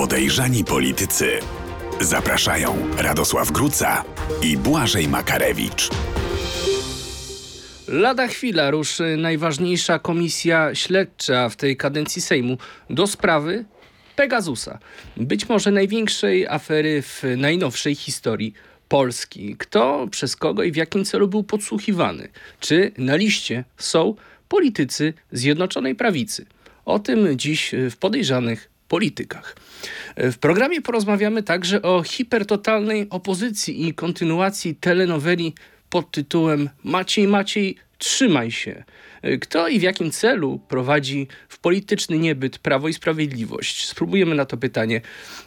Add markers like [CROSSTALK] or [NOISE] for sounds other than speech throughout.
Podejrzani politycy. Zapraszają Radosław Gruca i Błażej Makarewicz. Lada chwila ruszy najważniejsza komisja śledcza w tej kadencji Sejmu do sprawy Pegasusa. Być może największej afery w najnowszej historii Polski. Kto, przez kogo i w jakim celu był podsłuchiwany? Czy na liście są politycy Zjednoczonej Prawicy? O tym dziś w podejrzanych politykach. W programie porozmawiamy także o hipertotalnej opozycji i kontynuacji telenoweli pod tytułem Maciej Maciej trzymaj się. Kto i w jakim celu prowadzi w polityczny niebyt Prawo i Sprawiedliwość? Spróbujemy na to pytanie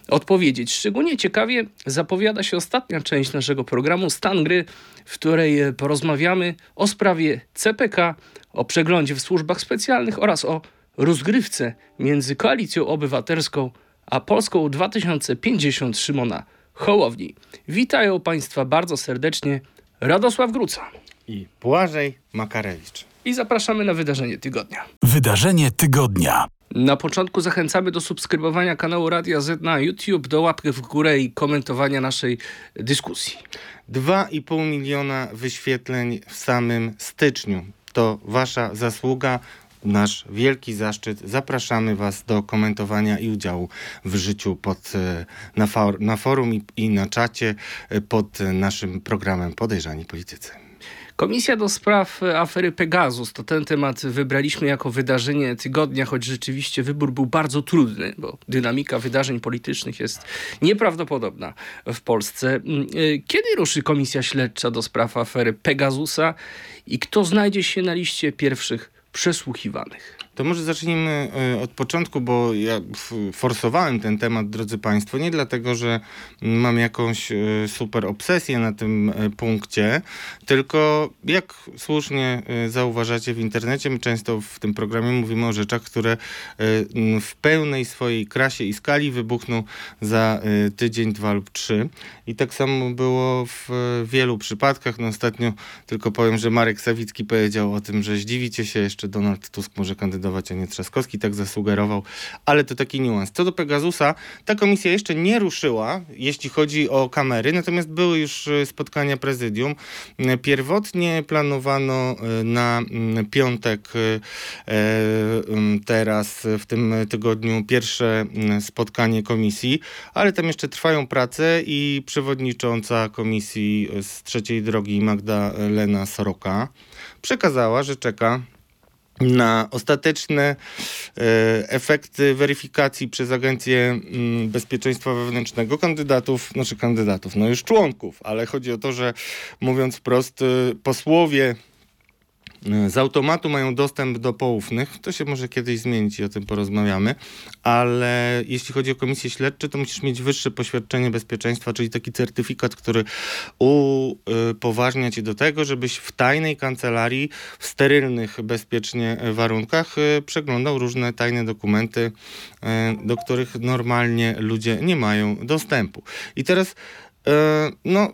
odpowiedzieć. Szczególnie ciekawie zapowiada się ostatnia część naszego programu Stan Gry, w której porozmawiamy o sprawie CPK, o przeglądzie w służbach specjalnych oraz o rozgrywce między Koalicją Obywatelską a Polską 2050 Szymona Hołowni. Witają Państwa bardzo serdecznie Radosław Gruca i Błażej Makarewicz. I zapraszamy na wydarzenie tygodnia. Wydarzenie tygodnia. Na początku zachęcamy do subskrybowania kanału Radia Z na YouTube, do łapki w górę i komentowania naszej dyskusji. 2,5 miliona wyświetleń w samym styczniu. To wasza zasługa nasz wielki zaszczyt. Zapraszamy Was do komentowania i udziału w życiu pod, e, na, for, na forum i, i na czacie e, pod naszym programem Podejrzani Politycy. Komisja do spraw afery Pegasus to ten temat wybraliśmy jako wydarzenie tygodnia, choć rzeczywiście wybór był bardzo trudny, bo dynamika wydarzeń politycznych jest nieprawdopodobna w Polsce. Mm, e, kiedy ruszy komisja śledcza do spraw afery Pegasusa i kto znajdzie się na liście pierwszych przesłuchiwanych. To może zacznijmy e, od początku, bo ja forsowałem ten temat, drodzy Państwo, nie dlatego, że mam jakąś e, super obsesję na tym e, punkcie, tylko jak słusznie zauważacie w internecie, my często w tym programie mówimy o rzeczach, które w pełnej swojej krasie i skali wybuchną za tydzień, dwa lub trzy. I tak samo było w wielu przypadkach. No ostatnio tylko powiem, że Marek Sawicki powiedział o tym, że zdziwicie się, jeszcze Donald Tusk może kandydować kandydować, a nie Trzaskowski, tak zasugerował, ale to taki niuans. Co do Pegasusa, ta komisja jeszcze nie ruszyła, jeśli chodzi o kamery, natomiast były już e, spotkania prezydium. E, pierwotnie planowano e, na mm, piątek mm, teraz w tym tygodniu pierwsze mm, spotkanie komisji, ale tam jeszcze trwają prace i przewodnicząca komisji z trzeciej drogi Magda Lena Soroka przekazała, że czeka na ostateczne e, efekty weryfikacji przez Agencję mm, Bezpieczeństwa Wewnętrznego kandydatów, znaczy kandydatów, no już członków, ale chodzi o to, że mówiąc wprost, e, posłowie z automatu mają dostęp do poufnych. To się może kiedyś zmienić i o tym porozmawiamy, ale jeśli chodzi o komisję śledcze, to musisz mieć wyższe poświadczenie bezpieczeństwa, czyli taki certyfikat, który upoważnia cię do tego, żebyś w tajnej kancelarii, w sterylnych bezpiecznie warunkach e, przeglądał różne tajne dokumenty, e, do których normalnie ludzie nie mają dostępu. I teraz, e, no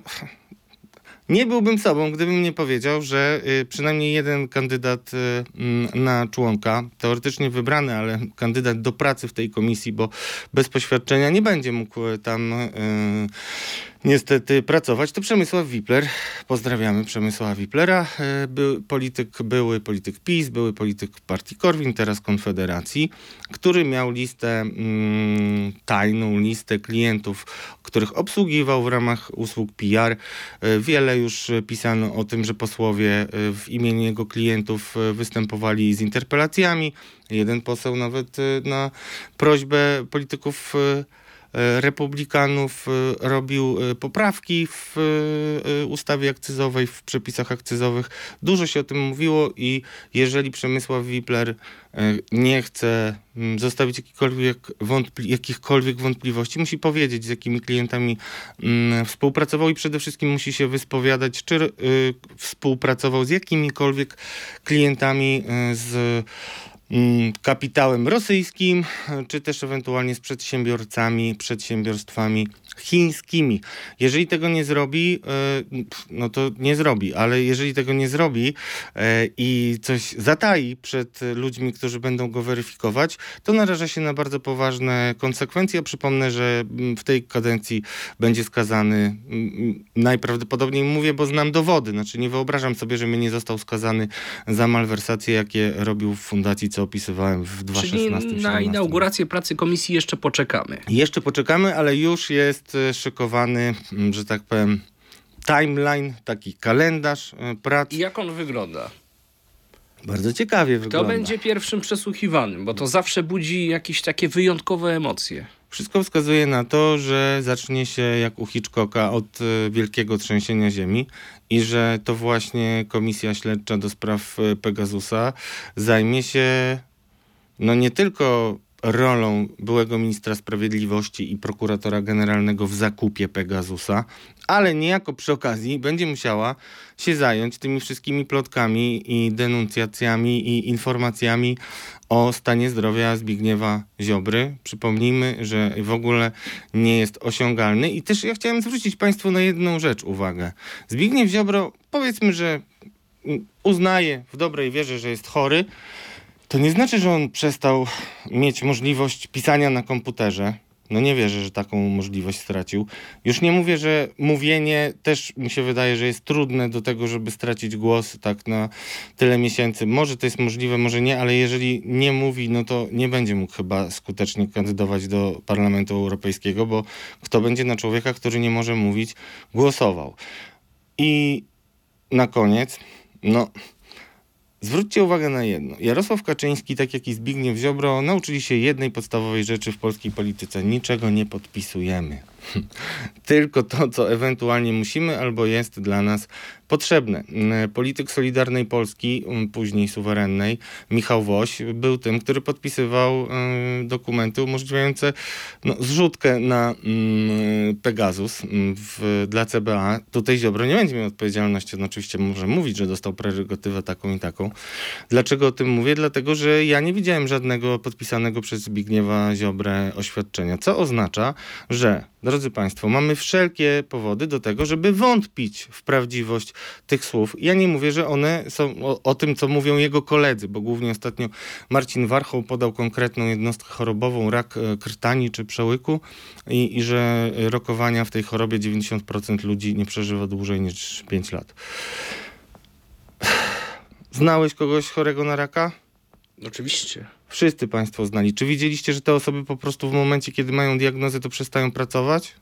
nie byłbym sobą, gdybym nie powiedział, że y, przynajmniej jeden kandydat y, mm, na członka, teoretycznie wybrany, ale kandydat do pracy w tej komisji, bo bez poświadczenia nie będzie mógł y, tam niestety pracować, to Przemysław Wipler. Pozdrawiamy Przemysława Wiplera. E, był polityk, były polityk PiS, były polityk partii Korwin, teraz Konfederacji, który miał listę, mm, tajną listę klientów, których obsługiwał w ramach usług PR. E, wiele już pisano o tym, że posłowie e, w imieniu jego klientów występowali z interpelacjami. Jeden poseł nawet na prośbę polityków republikanów e, robił e, poprawki w ustawie akcyzowej, w przepisach akcyzowych. Dużo się o tym mówiło i jeżeli Przemysław Wipler nie chce mm, zostawić jakichkolwiek, wątpli jakichkolwiek wątpliwości, musi powiedzieć, z jakimi klientami mm, współpracował i przede wszystkim musi się wyspowiadać, czy współpracował z jakimikolwiek klientami z kapitałem rosyjskim, czy też ewentualnie z przedsiębiorcami, przedsiębiorstwami chińskimi. Jeżeli tego nie zrobi, e, no to nie zrobi, ale jeżeli tego nie zrobi e, i coś zatai przed ludźmi, którzy będą go weryfikować, to naraża się na bardzo poważne konsekwencje. Przypomnę, że mm, w tej kadencji będzie skazany mm, najprawdopodobniej mówię, bo znam dowody. Znaczy nie wyobrażam sobie, że mnie nie został skazany za malwersacje, jakie robił w fundacji, co opisywałem w 2016 Czyli na inaugurację pracy komisji jeszcze poczekamy. Jeszcze poczekamy, ale już jest e, szykowany, mm, że tak powiem, timeline, taki kalendarz e, prac. I jak on wygląda? Bardzo ciekawie Kto wygląda. będzie pierwszym przesłuchiwanym? Bo to zawsze budzi jakieś takie wyjątkowe emocje. Wszystko wskazuje na to, że zacznie się jak u Hitchcocka od e, wielkiego trzęsienia ziemi i że to właśnie komisja śledcza do spraw e, Pegasusa zajmie się no nie tylko rolą byłego ministra sprawiedliwości i prokuratora generalnego w zakupie Pegasusa, ale niejako przy okazji będzie musiała się zająć tymi wszystkimi plotkami i denuncjacjami i informacjami o stanie zdrowia Zbigniewa Ziobry. Przypomnijmy, że w ogóle nie jest osiągalny. I też ja chciałem zwrócić Państwu na jedną rzecz uwagę. Zbigniew Ziobro, powiedzmy, że uznaje w dobrej wierze, że jest chory, to nie znaczy, że on przestał mieć możliwość pisania na komputerze. No nie wierzę, że taką możliwość stracił. Już nie mówię, że mówienie też mi się wydaje, że jest trudne do tego, żeby stracić głos tak na tyle miesięcy. Może to jest możliwe, może nie, ale jeżeli nie mówi, no to nie będzie mógł chyba skutecznie kandydować do Parlamentu Europejskiego, bo kto będzie na człowieka, który nie może mówić, głosował. I na koniec, no Zwróćcie uwagę na jedno. Jarosław Kaczyński, tak jak i Zbigniew Ziobro, nauczyli się jednej podstawowej rzeczy w polskiej polityce. Niczego nie podpisujemy. [LAUGHS] Tylko to, co ewentualnie musimy albo jest dla nas potrzebne. Mm, polityk Solidarnej Polski, mm, później suwerennej, Michał Woś, był tym, który podpisywał y, dokumenty umożliwiające no, zrzutkę na Pegasus w, dla CBA. Tutaj Ziobro nie będzie miał odpowiedzialności. On oczywiście może mówić, że dostał prerogatywę taką i taką. Dlaczego o tym mówię? Dlatego, że ja nie widziałem żadnego podpisanego przez Zbigniewa Ziobrę oświadczenia, co oznacza, że Drodzy Państwo, mamy wszelkie powody do tego, żeby wątpić w prawdziwość tych słów. Ja nie mówię, że one są o, o, tym, co mówią jego koledzy, bo głównie ostatnio Marcin Warchoł podał konkretną jednostkę chorobową, rak e, krtani czy przełyku i, i że rokowania w tej chorobie 90% ludzi nie przeżywa dłużej niż 5 lat. Znałeś kogoś chorego na raka? Oczywiście. Wszyscy Państwo znali. Czy widzieliście, że te osoby po prostu w momencie, kiedy mają diagnozę, to przestają pracować?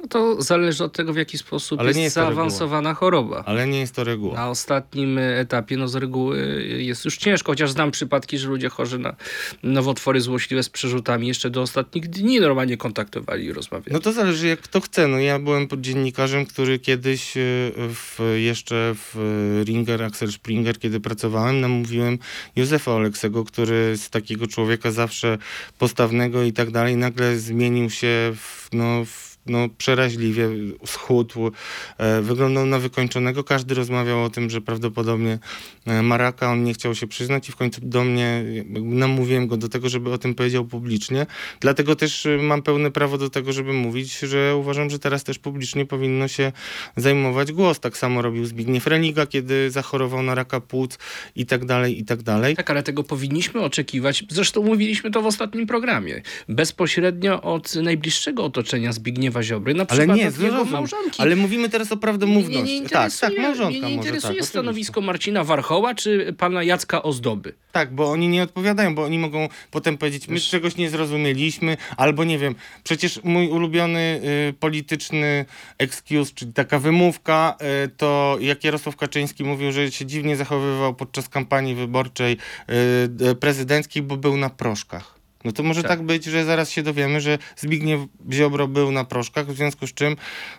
No to zależy od tego, w jaki sposób Ale jest, nie jest zaawansowana choroba. Ale nie jest to reguła. Na ostatnim etapie, no z reguły jest już ciężko, chociaż znam przypadki, że ludzie chorzy na nowotwory złośliwe z przerzutami jeszcze do ostatnich dni normalnie kontaktowali i rozmawiali. No to zależy jak kto chce. No ja byłem pod dziennikarzem, który kiedyś e, w, jeszcze w Ringer, Axel Springer, kiedy pracowałem, namówiłem Józefa Oleksego, który z takiego człowieka zawsze postawnego i tak dalej, nagle zmienił się w, no, w no, przeraźliwie schudł, e, wyglądał na wykończonego. Każdy rozmawiał o tym, że prawdopodobnie e, Maraka, on nie chciał się przyznać i w końcu do mnie, namówiłem go do tego, żeby o tym powiedział publicznie. Dlatego też e, mam pełne prawo do tego, żeby mówić, że uważam, że teraz też publicznie powinno się zajmować głos. Tak samo robił Zbigniew Religa, kiedy zachorował na raka płuc i tak dalej, i tak dalej. Tak, ale tego powinniśmy oczekiwać. Zresztą mówiliśmy to w ostatnim programie. Bezpośrednio od najbliższego otoczenia Zbigniewa Zbigniewa Ziobry, na ale przykład nie, od jego małżonki. Ale mówimy teraz o prawdomówności. Nie, nie, nie tak, tak, małżonka mnie nie interesuje tak, stanowisko oczywiście. Marcina Warchoła czy pana Jacka Ozdoby. Tak, bo oni nie odpowiadają, bo oni mogą potem powiedzieć, my czegoś nie zrozumieliśmy, albo nie wiem, przecież mój ulubiony y, polityczny excuse, czyli taka wymówka, y, to jak Jarosław Kaczyński mówił, że się dziwnie zachowywał podczas kampanii wyborczej y, y, prezydenckiej, bo był na proszkach. No to może Tak. tak. być, że zaraz się dowiemy, że Zbigniew Ziobro był na proszkach, w związku z czym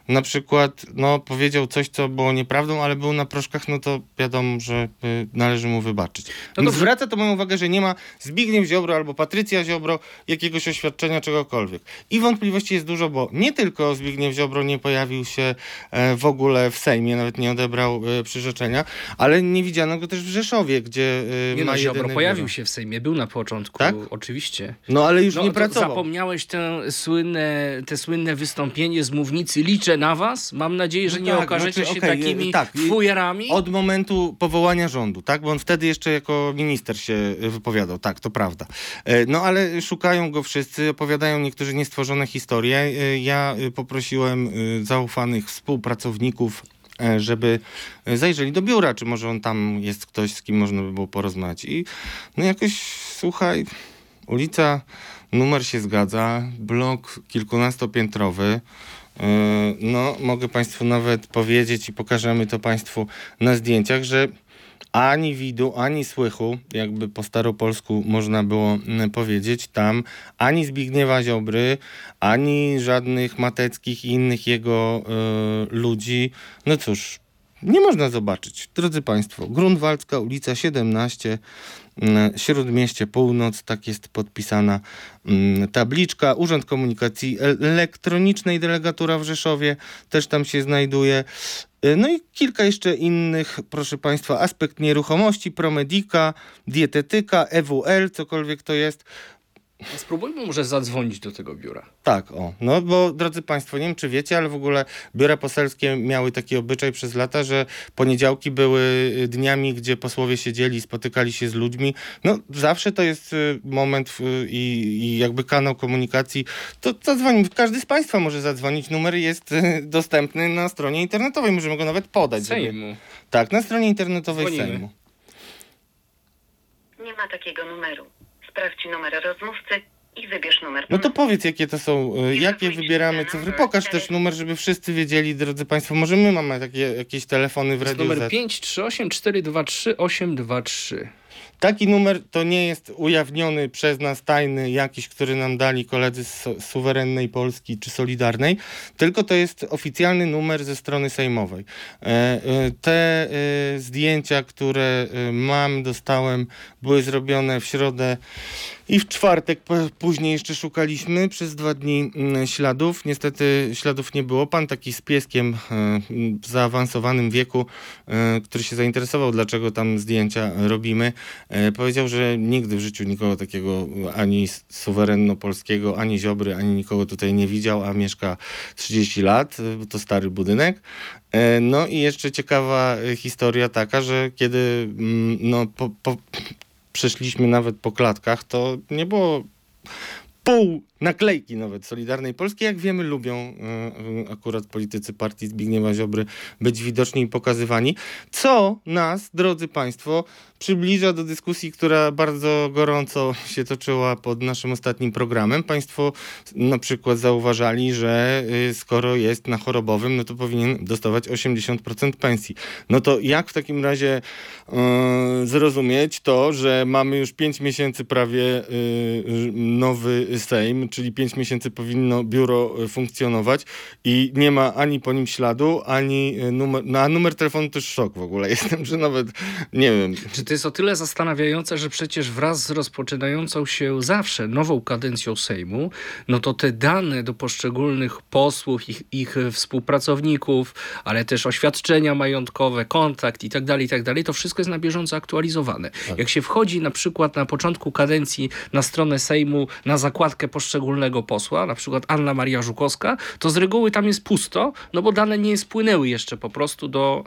na przykład no, powiedział coś, co było nieprawdą, ale był na proszkach, no to wiadomo, że y, należy mu wybaczyć. No No dobrze. Zwraca to moją uwagę, że nie ma Zbigniew Ziobro albo Patrycja Ziobro jakiegoś oświadczenia czegokolwiek. I wątpliwości jest dużo, bo nie tylko Zbigniew Ziobro nie pojawił się e, w ogóle w Sejmie, nawet nie odebrał e, przyrzeczenia, ale nie widziano go też w Rzeszowie, gdzie e, Nie ma no, Ziobro pojawił biuro. się w Sejmie, był na początku, Tak? oczywiście. No ale już No, nie pracował. Zapomniałeś te słynne, te słynne wystąpienie z mównicy Liczę na was. Mam nadzieję, że No nie tak, okażecie znaczy, się okej, takimi tak, i- fujerami. Od momentu powołania rządu, tak? Bo on wtedy jeszcze jako minister się wypowiadał, tak, to prawda. E, No ale szukają go wszyscy, opowiadają niektórzy niestworzone historie. E, Ja e, poprosiłem e, zaufanych współpracowników, e, żeby e, zajrzeli do biura, czy może on tam jest ktoś, z kim można by było porozmawiać. I no jakoś, słuchaj, ulica, numer się zgadza, blok kilkunastopiętrowy. Yy, No, mogę Państwu nawet powiedzieć i pokażemy to Państwu na zdjęciach, że ani widu, ani słychu, jakby po staropolsku można było mm, powiedzieć, tam ani Zbigniewa Ziobry, ani żadnych Mateckich i innych jego y, ludzi. No cóż, nie można zobaczyć. Drodzy Państwo, Grunwaldzka, ulica 17, mm, Śródmieście Północ, tak jest podpisana mm, tabliczka. Urząd Komunikacji Elektronicznej, delegatura w Rzeszowie też tam się znajduje. Y, No i kilka jeszcze innych, proszę Państwa, aspekt nieruchomości, promedika, dietetyka, EWL, cokolwiek to jest. Spróbujmy może zadzwonić do tego biura. Tak, o. No bo drodzy Państwo, nie wiem czy wiecie, ale w ogóle biura poselskie miały taki obyczaj przez lata, że poniedziałki były y, dniami, gdzie posłowie siedzieli, spotykali się z ludźmi. No zawsze to jest y, moment i, i jakby kanał komunikacji. To zadzwonimy. Każdy z Państwa może zadzwonić. Numer jest y, dostępny na stronie internetowej. Możemy go nawet podać. żeby- Sejmu. Tak, na stronie internetowej Dzwonimy. Sejmu. Nie ma takiego numeru. Sprawdź numer rozmówcy i wybierz numer. No to powiedz, jakie to są, y, jakie wybieramy cyfry. Pokaż też numer, żeby wszyscy wiedzieli, drodzy Państwo. Może my mamy takie jakieś telefony w To jest Radiu numer Z. 538 423 823. Taki numer to nie jest ujawniony przez nas tajny jakiś, który nam dali koledzy z su- suwerennej Polski czy Solidarnej, tylko to jest oficjalny numer ze strony sejmowej. E, e, Te e, zdjęcia, które mam, dostałem, były zrobione w środę i w czwartek. Później jeszcze szukaliśmy przez dwa dni mm, śladów. Niestety śladów nie było. Pan taki z pieskiem e, w zaawansowanym wieku, e, który się zainteresował, dlaczego tam zdjęcia robimy, e, powiedział, że nigdy w życiu nikogo takiego ani s- suwerenno-polskiego, ani Ziobry, ani nikogo tutaj nie widział, a mieszka 30 lat, to stary budynek. No i jeszcze ciekawa historia taka, że kiedy mm, no, po, po, przeszliśmy nawet po klatkach, to nie było pół naklejki nawet Solidarnej Polski. Jak wiemy, lubią y, akurat politycy partii Zbigniewa Ziobry być widoczni i pokazywani, co nas, drodzy Państwo, przybliża do dyskusji, która bardzo gorąco się toczyła pod naszym ostatnim programem. Państwo na przykład zauważali, że y, skoro jest na chorobowym, no to powinien dostawać 80% pensji. No to jak w takim razie y, zrozumieć to, że mamy już 5 miesięcy prawie y, y, nowy Sejm, czyli 5 miesięcy powinno biuro y, funkcjonować i nie ma ani po nim śladu, ani y, numer, no, a numer telefonu to już szok w ogóle. [LAUGHS] Jestem, że nawet, nie wiem, Czy to jest o tyle zastanawiające, że przecież wraz z rozpoczynającą się zawsze nową kadencją Sejmu, no to te dane do poszczególnych posłów, ich, ich współpracowników, ale też oświadczenia majątkowe, kontakt i tak dalej, i tak dalej, to wszystko jest na bieżąco aktualizowane. Jak się wchodzi na przykład na początku kadencji na stronę Sejmu na zakładkę poszczególnego posła, na przykład Anna Maria Żukowska, to z reguły tam jest pusto, no bo dane nie spłynęły jeszcze po prostu do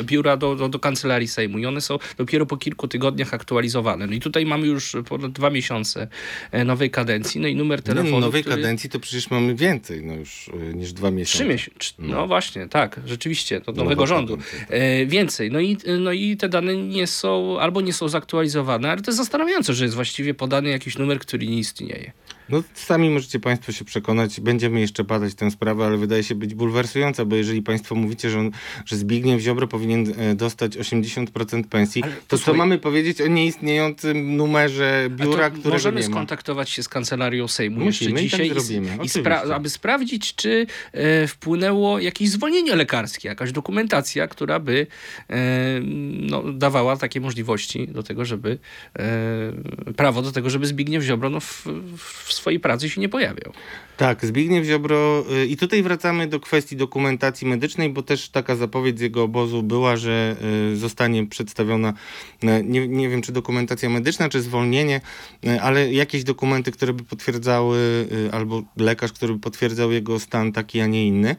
y, biura, do, do, do kancelarii Sejmu i one są dopiero po kilku tygodniach aktualizowane. No i tutaj mamy już ponad dwa miesiące e, nowej kadencji, no i numer nie, telefonu, no, nowej który... kadencji to przecież mamy więcej no już y, niż dwa miesiące. Trzy miesiące. No. właśnie, tak, rzeczywiście, do Nowa nowego rządu. kadencja, tak. E, więcej. No i, no i te dane nie są, albo nie są zaktualizowane, ale to jest zastanawiające, że jest właściwie podany jakiś numer, który nie istnieje. No sami możecie Państwo się przekonać, będziemy jeszcze badać tę sprawę, ale wydaje się być bulwersująca, bo jeżeli Państwo mówicie, że, on, że Zbigniew Ziobro powinien e, dostać 80% pensji, Ale to co posłuchaj- mamy powiedzieć o nieistniejącym numerze biura, to którego możemy nie ma? skontaktować się z kancelarią Sejmu Musimy jeszcze i tak dzisiaj, zrobimy, i spra- oczywiście. aby sprawdzić, czy e, wpłynęło jakieś zwolnienie lekarskie, jakaś dokumentacja, która by e, no, dawała takie możliwości do tego, żeby e, prawo do tego, żeby Zbigniew Ziobro no, w, w swojej pracy się nie pojawiał. Tak, Zbigniew Ziobro y, i tutaj wracamy do kwestii dokumentacji medycznej, bo też taka zapowiedź z jego obozu była, że y, zostanie przedstawiona, y, nie, nie wiem czy dokumentacja medyczna, czy zwolnienie, ale jakieś dokumenty, które by potwierdzały, albo lekarz, który by potwierdzał jego stan taki, a nie inny.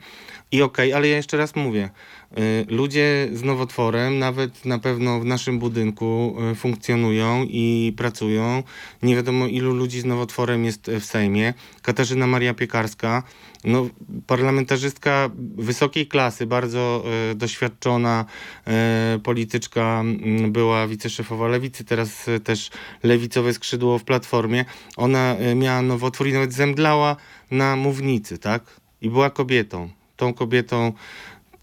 I okej, ale ja jeszcze raz mówię, y, ludzie z nowotworem, nawet na pewno w naszym budynku y, funkcjonują i pracują. Nie wiadomo ilu ludzi z nowotworem jest w Sejmie. Katarzyna Maria Piekarska, no, parlamentarzystka wysokiej klasy, bardzo y, doświadczona polityczka, mm, była wiceszefowa Lewicy, teraz też lewicowe skrzydło w Platformie. Ona miała nowotwór i nawet zemdlała na mównicy, tak? I była kobietą. Tą kobietą,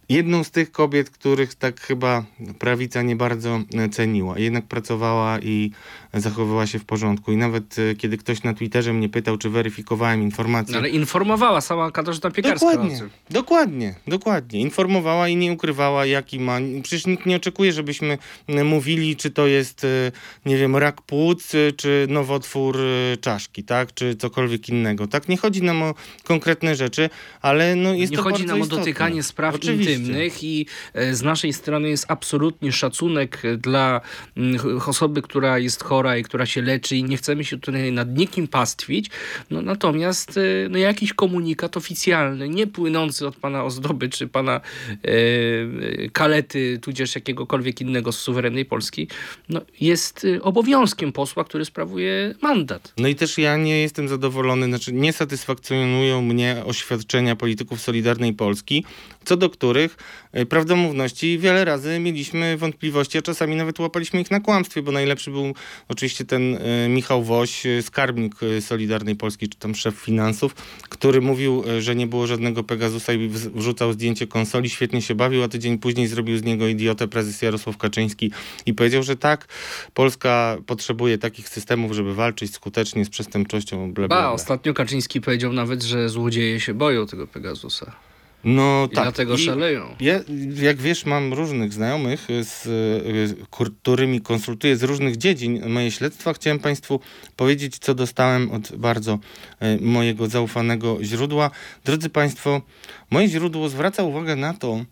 jedną z tych kobiet, których tak chyba prawica nie bardzo e, ceniła. Jednak pracowała i zachowywała się w porządku. I nawet e, kiedy ktoś na Twitterze mnie pytał, czy weryfikowałem informacje. No, ale informowała sama Katarzyna Piekarska o Dokładnie, tym. dokładnie, dokładnie. Informowała i nie ukrywała, jaki ma. Przecież nikt nie oczekuje, żebyśmy m, mówili, czy to jest, e, nie wiem, rak płuc, e, czy nowotwór e, czaszki, tak? Czy cokolwiek innego. Tak, nie chodzi nam o konkretne rzeczy, ale no jest nie to chodzi nam o istotne. dotykanie spraw Oczywiście. intymnych i e, z naszej strony jest absolutnie szacunek dla mm, osoby, która jest chora i która się leczy i nie chcemy się tutaj nad nikim pastwić. No, natomiast e, no, jakiś komunikat oficjalny, nie płynący od pana Ozdoby czy pana e, e, Kalety, tudzież jakiegokolwiek innego z suwerennej Polski, no, jest e, obowiązkiem posła, który sprawuje mandat. No i też ja nie jestem zadowolony, znaczy nie satysfakcjonują mnie oświadczenia polityków Solidarnej Polski, co do których y, prawdomówności wiele razy mieliśmy wątpliwości, a czasami nawet łapaliśmy ich na kłamstwie, bo najlepszy był oczywiście ten y, Michał Woś, y, skarbnik y, Solidarnej Polski, czy tam szef finansów, który mówił, że nie było żadnego Pegasusa i wrzucał zdjęcie konsoli, świetnie się bawił, a tydzień później zrobił z niego idiotę prezes Jarosław Kaczyński i powiedział, że tak, Polska potrzebuje takich systemów, żeby walczyć skutecznie z przestępczością. Bla, bla, Ba, ostatnio Kaczyński powiedział nawet, że złodzieje się boją tego Pegasusa. No I tak. dlatego szaleją. Ja, jak wiesz, mam różnych znajomych, z, y, którymi konsultuję z różnych dziedzin moje śledztwa. Chciałem Państwu powiedzieć, co dostałem od bardzo y, mojego zaufanego źródła. Drodzy Państwo, moje źródło zwraca uwagę na to,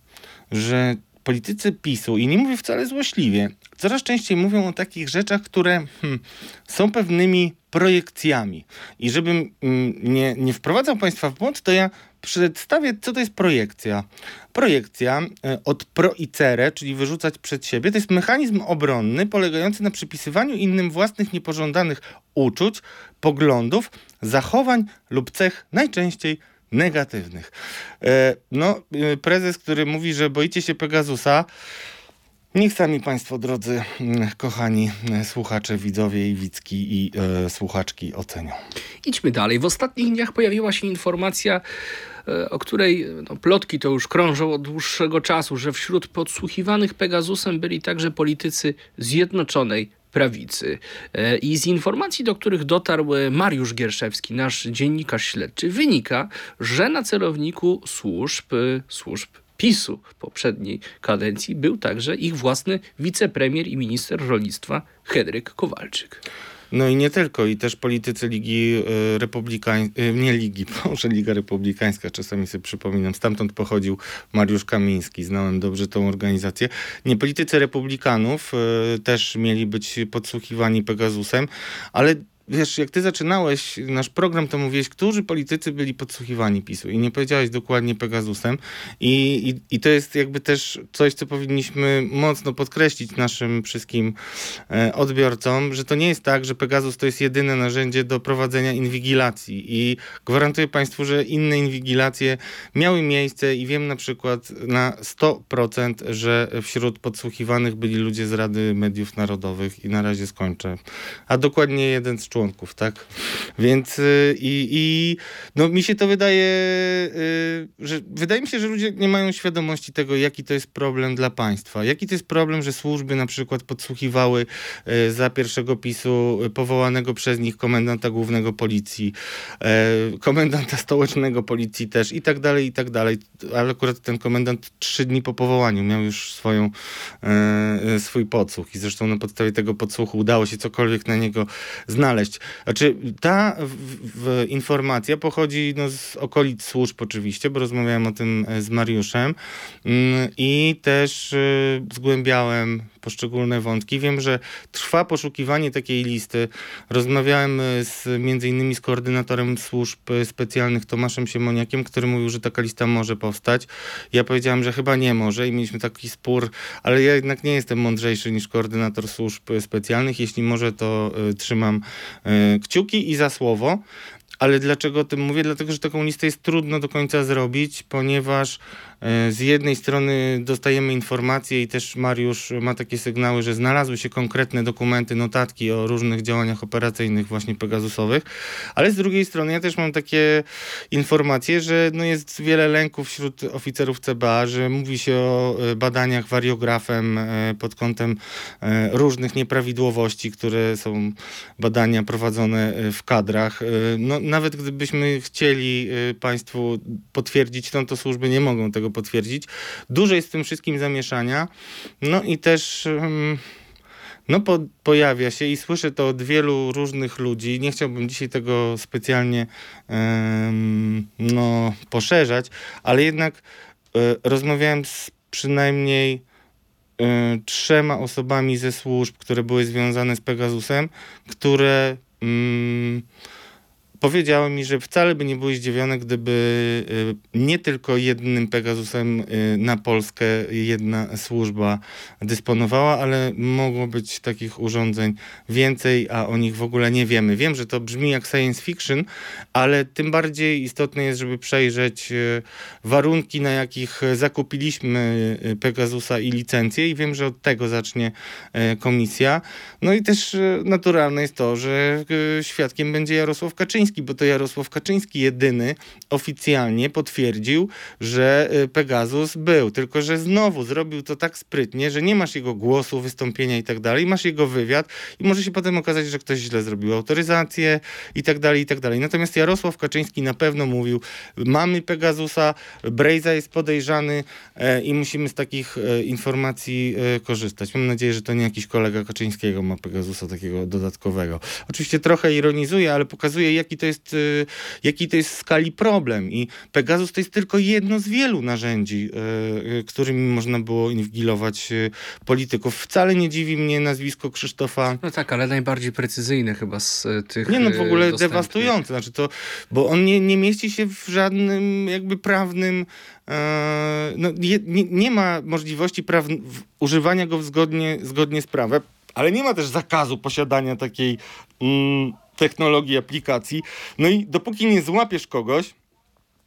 że politycy PiSu, i nie mówię wcale złośliwie, coraz częściej mówią o takich rzeczach, które hmm, są pewnymi projekcjami. I żebym mm, nie, nie wprowadzał Państwa w błąd, to ja przedstawię, co to jest projekcja. Projekcja e, od pro i cere, czyli wyrzucać przed siebie, to jest mechanizm obronny polegający na przypisywaniu innym własnych niepożądanych uczuć, poglądów, zachowań lub cech najczęściej negatywnych. E, no, e, prezes, który mówi, że boicie się Pegasusa, Niech sami Państwo, drodzy, mm, kochani e, słuchacze, widzowie i widzki i e, słuchaczki ocenią. Idźmy dalej. W ostatnich dniach pojawiła się informacja, e, o której no, plotki to już krążą od dłuższego czasu, że wśród podsłuchiwanych Pegasusem byli także politycy Zjednoczonej Prawicy. E, I z informacji, do których dotarł e, Mariusz Gierszewski, nasz dziennikarz śledczy, wynika, że na celowniku służb, e, służb PiSu poprzedniej kadencji był także ich własny wicepremier i minister rolnictwa Henryk Kowalczyk. No i nie tylko, i też politycy Ligi e, Republikańskiej, nie Ligi, [LAUGHS] może Liga Republikańska, czasami sobie przypominam, stamtąd pochodził Mariusz Kamiński, znałem dobrze tą organizację. Nie, politycy Republikanów e, też mieli być podsłuchiwani Pegasusem, ale wiesz, jak ty zaczynałeś nasz program, to mówiłeś, którzy politycy byli podsłuchiwani PiSu? I nie powiedziałeś dokładnie Pegasusem. I, i, i to jest jakby też coś, co powinniśmy mocno podkreślić naszym wszystkim e, odbiorcom, że to nie jest tak, że Pegasus to jest jedyne narzędzie do prowadzenia inwigilacji. I gwarantuję Państwu, że inne inwigilacje miały miejsce i wiem na przykład na 100%, że wśród podsłuchiwanych byli ludzie z Rady Mediów Narodowych. I na razie skończę. A dokładnie jeden z członków członków, tak? Więc y, i, i no mi się to wydaje, y, że wydaje mi się, że ludzie nie mają świadomości tego, jaki to jest problem dla państwa. Jaki to jest problem, że służby na przykład podsłuchiwały y, za pierwszego PiSu powołanego przez nich komendanta głównego policji, y, komendanta stołecznego policji też i tak dalej, i tak dalej. Ale akurat ten komendant trzy dni po powołaniu miał już swoją, y, swój podsłuch i zresztą na podstawie tego podsłuchu udało się cokolwiek na niego znaleźć. Znaczy, ta w, w, informacja pochodzi no, z okolic służb oczywiście, bo rozmawiałem o tym e, z Mariuszem mm, i też y, zgłębiałem poszczególne wątki. Wiem, że trwa poszukiwanie takiej listy. Rozmawiałem y, z, między innymi z koordynatorem służb y, specjalnych Tomaszem Siemoniakiem, który mówił, że taka lista może powstać. Ja powiedziałem, że chyba nie może i mieliśmy taki spór, ale ja jednak nie jestem mądrzejszy niż koordynator służb specjalnych. Jeśli może, to y, trzymam y, kciuki i za słowo. Ale dlaczego o tym mówię? Dlatego, że taką listę jest trudno do końca zrobić, ponieważ e, z jednej strony dostajemy informacje i też Mariusz ma takie sygnały, że znalazły się konkretne dokumenty, notatki o różnych działaniach operacyjnych właśnie Pegasusowych, ale z drugiej strony ja też mam takie informacje, że no jest wiele lęków wśród oficerów CBA, że mówi się o e, badaniach wariografem e, pod kątem różnych nieprawidłowości, które są badania prowadzone w kadrach. No, nawet gdybyśmy chcieli Państwu potwierdzić, no to służby nie mogą tego potwierdzić. Dużo jest w tym wszystkim zamieszania. No i też. No, po, pojawia się i słyszę to od wielu różnych ludzi. Nie chciałbym dzisiaj tego specjalnie no, poszerzać, ale jednak y, rozmawiałem z przynajmniej y, trzema osobami ze służb, które były związane z Pegasusem, które. Um, powiedziały mi, że wcale by nie były zdziwione, gdyby y, nie tylko jednym Pegasusem y, na Polskę jedna służba dysponowała, ale mogło być takich urządzeń więcej, a o nich w ogóle nie wiemy. Wiem, że to brzmi jak science fiction, ale tym bardziej istotne jest, żeby przejrzeć y, warunki, na jakich zakupiliśmy Pegasusa i licencję i wiem, że od tego zacznie komisja. No i też naturalne jest to, że świadkiem będzie Jarosław Kaczyński, Kaczyński, bo to Jarosław Kaczyński jedyny oficjalnie potwierdził, że y, Pegasus był. Tylko, że znowu zrobił to tak sprytnie, że nie masz jego głosu, wystąpienia i tak dalej, masz jego wywiad i może się potem okazać, że ktoś źle zrobił autoryzację i tak dalej, i tak dalej. Natomiast Jarosław Kaczyński na pewno mówił, mamy Pegasusa, Brejza jest podejrzany e, i musimy z takich e, informacji e, korzystać. Mam nadzieję, że to nie jakiś kolega Kaczyńskiego ma Pegasusa takiego dodatkowego. Oczywiście trochę ironizuję, ale pokazuje, jaki to jest, y, jaki to jest w skali problem. I Pegasus to jest tylko jedno z wielu narzędzi, y, y, którymi można było inwigilować polityków. Wcale nie dziwi mnie nazwisko Krzysztofa. No tak, ale najbardziej precyzyjny chyba z tych. Nie, no w ogóle dewastujący. Znaczy to, bo on nie, nie mieści się w żadnym jakby prawnym no, nie, nie, ma możliwości używania go zgodnie, zgodnie z prawem, ale nie ma też zakazu posiadania takiej mm, technologii, aplikacji. No i dopóki nie złapiesz kogoś,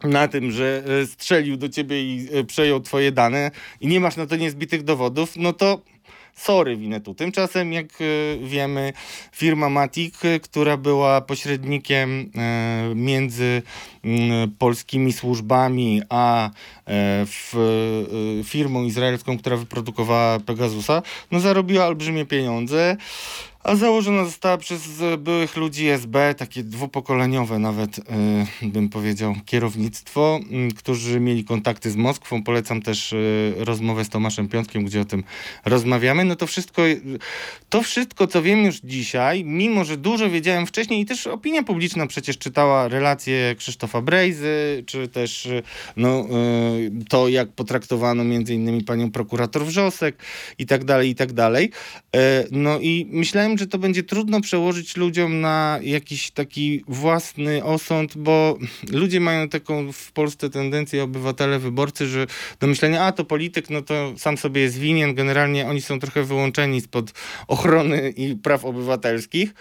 na tym, że e, strzelił do ciebie i e, przejął twoje dane i nie masz na to niezbitych dowodów, no to sorry winę tu. Tymczasem, jak e, wiemy, firma Matic, która była pośrednikiem między mm, polskimi służbami a firmą izraelską, która wyprodukowała Pegasusa, no zarobiła olbrzymie pieniądze a założona została przez byłych ludzi SB, takie dwupokoleniowe nawet, yy, bym powiedział, kierownictwo, którzy mieli kontakty z Moskwą. Polecam też yy, rozmowę z Tomaszem Piątkiem, gdzie o tym rozmawiamy. No to wszystko, to wszystko, co wiem już dzisiaj, mimo że dużo wiedziałem wcześniej i też opinia publiczna przecież czytała relacje Krzysztofa Brejzy, czy też no, to, jak potraktowano między innymi panią prokurator Wrzosek i tak dalej, i tak dalej. No i myślałem, że to będzie trudno przełożyć ludziom na jakiś taki własny osąd, bo ludzie mają taką w Polsce tendencję, obywatele, wyborcy, że do myślenia, a to polityk, no to sam sobie jest winien. Generalnie oni są trochę wyłączeni spod ochrony i praw obywatelskich.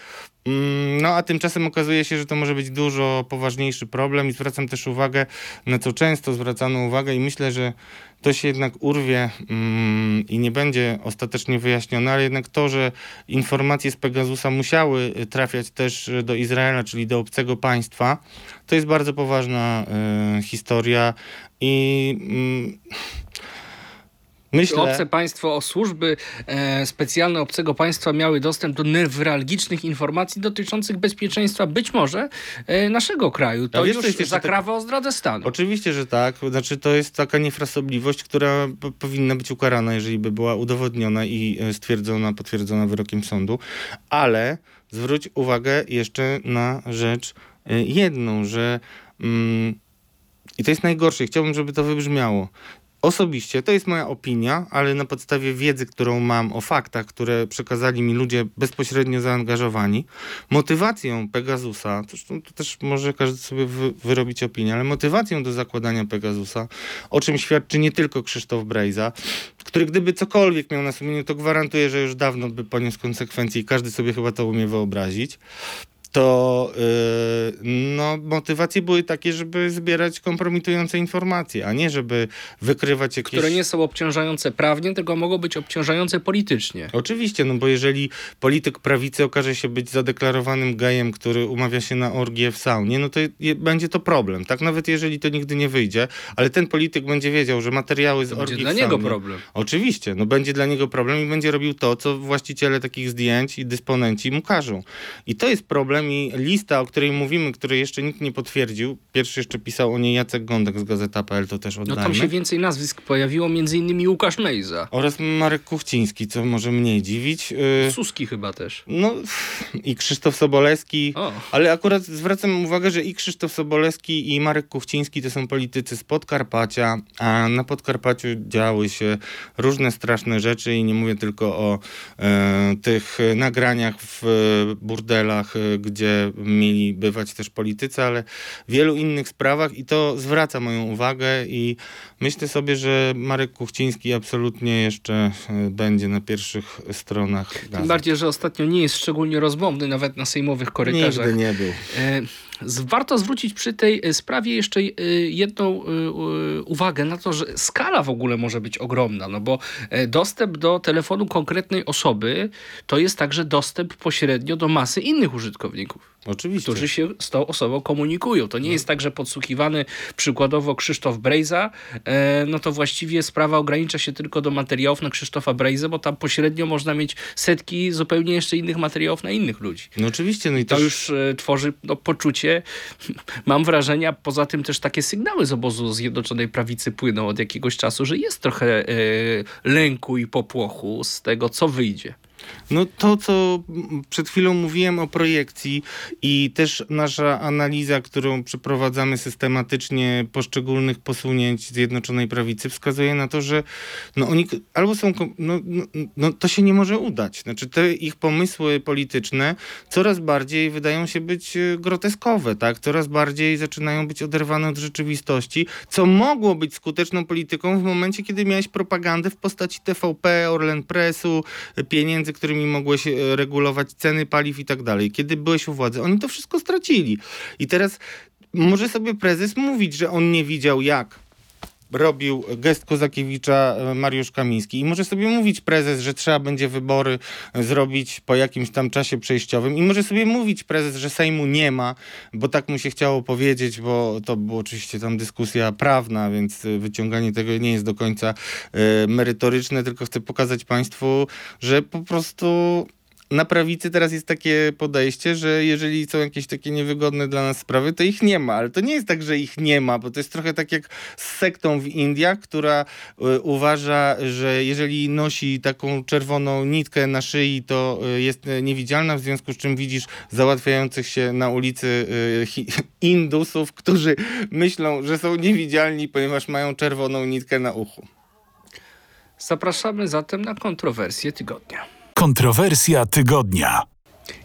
Mm, No a tymczasem okazuje się, że to może być dużo poważniejszy problem i zwracam też uwagę, na co często zwracano uwagę i myślę, że to się jednak urwie mm, i nie będzie ostatecznie wyjaśnione, ale jednak to, że informacje z Pegasusa musiały y, trafiać też y, do Izraela, czyli do obcego państwa, to jest bardzo poważna y, historia i mm, myślę... Obce państwo, o służby e, specjalne obcego państwa miały dostęp do newralgicznych informacji dotyczących bezpieczeństwa być może e, naszego kraju. To A wiesz, już zakrawa o zdradę stanu. Oczywiście, że tak. Znaczy, to jest taka niefrasobliwość, która powinna być ukarana, jeżeli by była udowodniona i e, stwierdzona, potwierdzona wyrokiem sądu. Ale zwróć uwagę jeszcze na rzecz e, jedną, że mm, i to jest najgorsze, chciałbym, żeby to wybrzmiało. Osobiście, to jest moja opinia, ale na podstawie wiedzy, którą mam o faktach, które przekazali mi ludzie bezpośrednio zaangażowani, motywacją Pegasusa, zresztą to też może każdy sobie wy, wyrobić opinię, ale motywacją do zakładania Pegasusa, o czym świadczy nie tylko Krzysztof Brejza, który gdyby cokolwiek miał na sumieniu, to gwarantuję, że już dawno by poniósł konsekwencje i każdy sobie chyba to umie wyobrazić to yy, no, motywacje były takie, żeby zbierać kompromitujące informacje, a nie żeby wykrywać jakieś... Które nie są obciążające prawnie, tylko mogą być obciążające politycznie. Oczywiście, no bo jeżeli polityk prawicy okaże się być zadeklarowanym gejem, który umawia się na orgię w saunie, no to je, będzie to problem, tak? Nawet jeżeli to nigdy nie wyjdzie, ale ten polityk będzie wiedział, że materiały z To będzie orgii dla w niego saunie... problem. Oczywiście, no będzie dla niego problem i będzie robił to, co właściciele takich zdjęć i dysponenci mu każą. I to jest problem lista, o której mówimy, której jeszcze nikt nie potwierdził, pierwszy jeszcze pisał o niej Jacek Gądek z Gazeta.pl, to też No oddajmy. tam się więcej nazwisk pojawiło, między innymi Łukasz Mejza. Oraz Marek Kuchciński, co może mniej dziwić. Yy, Suski chyba też. No i Krzysztof Sobolewski, O. ale akurat zwracam uwagę, że i Krzysztof Sobolewski i Marek Kuchciński to są politycy z Podkarpacia, a na Podkarpaciu działy się różne straszne rzeczy i nie mówię tylko o e, tych nagraniach w burdelach, e, gdzie mieli bywać też politycy, ale wielu innych sprawach i to zwraca moją uwagę i myślę sobie, że Marek Kuchciński absolutnie jeszcze e, będzie na pierwszych stronach Tym gazet. bardziej, że ostatnio nie jest szczególnie rozmowny, nawet na sejmowych korytarzach. Nigdy nie był. Warto zwrócić przy tej e, sprawie jeszcze e, jedną e, uwagę na to, że skala w ogóle może być ogromna, no bo dostęp do telefonu konkretnej osoby to jest także dostęp pośrednio do masy innych użytkowników Oczywiście. którzy się z tą osobą komunikują. To nie jest tak, że podsłuchiwany przykładowo Krzysztof Brejza, e, no to właściwie sprawa ogranicza się tylko do materiałów na Krzysztofa Brejza, bo tam pośrednio można mieć setki zupełnie jeszcze innych materiałów na innych ludzi. No oczywiście, no i To też... już e, tworzy no, poczucie, [LAUGHS] mam wrażenie, a poza tym też takie sygnały z obozu Zjednoczonej Prawicy płyną od jakiegoś czasu, że jest trochę e, lęku i popłochu z tego, co wyjdzie. No to, co przed chwilą mówiłem o projekcji i też nasza analiza, którą przeprowadzamy systematycznie poszczególnych posunięć Zjednoczonej Prawicy wskazuje na to, że no oni albo są, no, no, no to się nie może udać. Znaczy te ich pomysły polityczne coraz bardziej wydają się być e, groteskowe, tak? Coraz bardziej zaczynają być oderwane od rzeczywistości, co mogło być skuteczną polityką w momencie, kiedy miałeś propagandę w postaci TVP, Orlen Pressu, e, pieniędzy, którymi mogłeś e, regulować ceny paliw i tak dalej. Kiedy byłeś u władzy, oni to wszystko stracili. I teraz może sobie prezes mówić, że on nie widział jak robił gest Kozakiewicza e, Mariusz Kamiński. I może sobie mówić prezes, że trzeba będzie wybory e, zrobić po jakimś tam czasie przejściowym. I może sobie mówić prezes, że Sejmu nie ma, bo tak mu się chciało powiedzieć, bo to była oczywiście tam dyskusja prawna, więc e, wyciąganie tego nie jest do końca merytoryczne, tylko chcę pokazać państwu, że po prostu na prawicy teraz jest takie podejście, że jeżeli są jakieś takie niewygodne dla nas sprawy, to ich nie ma. Ale to nie jest tak, że ich nie ma, bo to jest trochę tak jak z sektą w Indiach, która y, uważa, że jeżeli nosi taką czerwoną nitkę na szyi, to y, jest y, niewidzialna, w związku z czym widzisz załatwiających się na ulicy y, [LAUGHS] Indusów, którzy myślą, że są niewidzialni, ponieważ mają czerwoną nitkę na uchu. Zapraszamy zatem na kontrowersję tygodnia. Kontrowersja tygodnia.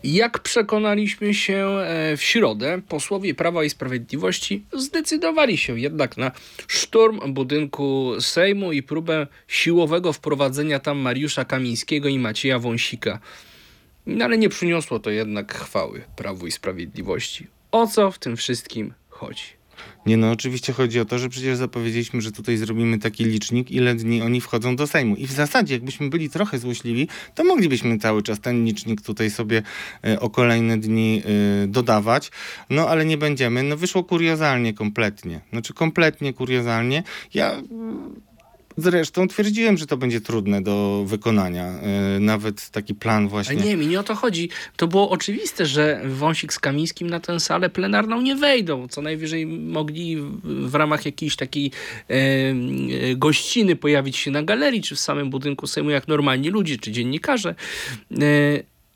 Jak przekonaliśmy się e, w środę, posłowie Prawa i Sprawiedliwości zdecydowali się jednak na szturm budynku Sejmu i próbę siłowego wprowadzenia tam Mariusza Kamińskiego i Macieja Wąsika. No ale nie przyniosło to jednak chwały Prawu i Sprawiedliwości. O co w tym wszystkim chodzi? Nie no, oczywiście chodzi o to, że przecież zapowiedzieliśmy, że tutaj zrobimy taki licznik, ile dni oni wchodzą do Sejmu. I w zasadzie, jakbyśmy byli trochę złośliwi, to moglibyśmy cały czas ten licznik tutaj sobie e, o kolejne dni e, dodawać. No ale nie będziemy. No wyszło kuriozalnie kompletnie. Znaczy kompletnie kuriozalnie. Ja Zresztą twierdziłem, że to będzie trudne do wykonania. E, Nawet taki plan Ale właśnie. nie, mi nie o to chodzi. To było oczywiste, że Wąsik z Kamińskim na tę salę plenarną nie wejdą. Co najwyżej mogli w- w ramach jakiejś takiej e, e, gościny pojawić się na galerii, czy w samym budynku Sejmu, jak normalni ludzie, czy dziennikarze. E,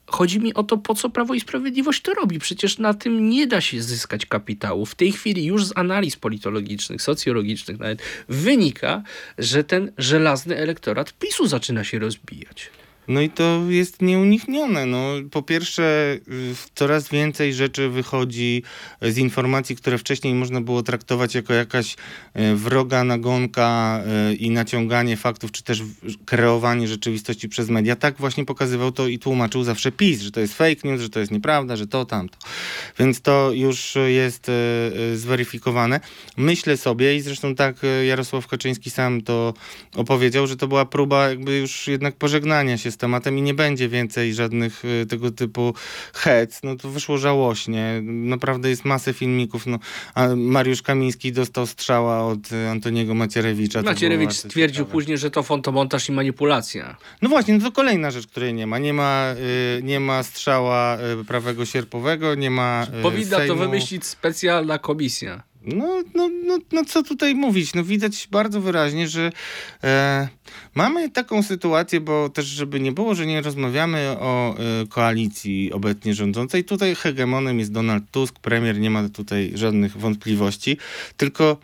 Chodzi mi o to, po co Prawo i Sprawiedliwość to robi. Przecież na tym nie da się zyskać kapitału. W tej chwili już z analiz politologicznych, socjologicznych nawet wynika, że ten żelazny elektorat PiSu zaczyna się rozbijać. No i to jest nieuniknione. No, po pierwsze, coraz więcej rzeczy wychodzi z informacji, które wcześniej można było traktować jako jakaś y, wroga nagonka y, i naciąganie faktów, czy też kreowanie rzeczywistości przez media. Tak właśnie pokazywał to i tłumaczył zawsze PiS, że to jest fake news, że to jest nieprawda, że to, tamto. Więc to już jest y, zweryfikowane. Myślę sobie i zresztą tak Jarosław Kaczyński sam to opowiedział, że to była próba jakby już jednak pożegnania się z tematem i nie będzie więcej żadnych y, tego typu hec. No to wyszło żałośnie. Naprawdę jest masę filmików. No, a Mariusz Kamiński dostał strzała od Antoniego Macierewicza. Macierewicz stwierdził ciekawe. później, że to fotomontaż i manipulacja. No właśnie, no to kolejna rzecz, której nie ma. Nie ma, y, nie ma strzała y, prawego sierpowego, nie ma y, Powinna to wymyślić specjalna komisja. No, no, no, no co tutaj mówić? No widać bardzo wyraźnie, że e, mamy taką sytuację, bo też żeby nie było, że nie rozmawiamy o e, koalicji obecnie rządzącej. Tutaj hegemonem jest Donald Tusk, premier, nie ma tutaj żadnych wątpliwości, tylko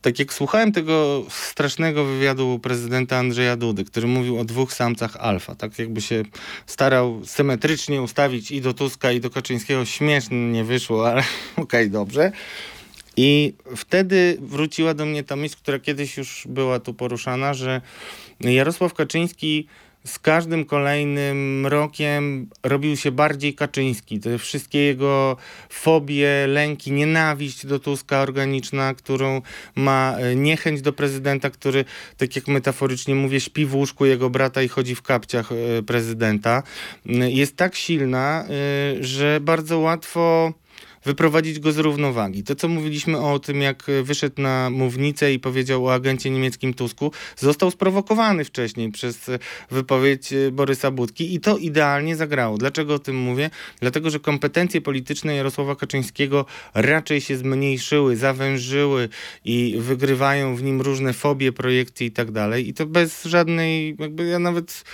tak jak słuchałem tego strasznego wywiadu prezydenta Andrzeja Dudy, który mówił o dwóch samcach alfa, tak jakby się starał symetrycznie ustawić i do Tuska, i do Kaczyńskiego. Śmiesznie nie wyszło, ale [LAUGHS] okej, dobrze. I wtedy wróciła do mnie ta myśl, która kiedyś już była tu poruszana, że Jarosław Kaczyński z każdym kolejnym rokiem robił się bardziej kaczyński. Te wszystkie jego fobie, lęki, nienawiść do Tuska organiczna, którą ma e, niechęć do prezydenta, który, tak jak metaforycznie mówię, śpi w łóżku jego brata i chodzi w kapciach e, prezydenta, jest tak silna, e, że bardzo łatwo wyprowadzić go z równowagi. To, co mówiliśmy o tym, jak wyszedł na mównicę i powiedział o agencie niemieckim Tusku, został sprowokowany wcześniej przez wypowiedź Borysa Budki i to idealnie zagrało. Dlaczego o tym mówię? Dlatego, że kompetencje polityczne Jarosława Kaczyńskiego raczej się zmniejszyły, zawężyły i wygrywają w nim różne fobie, projekcje i tak dalej. I to bez żadnej, jakby ja nawet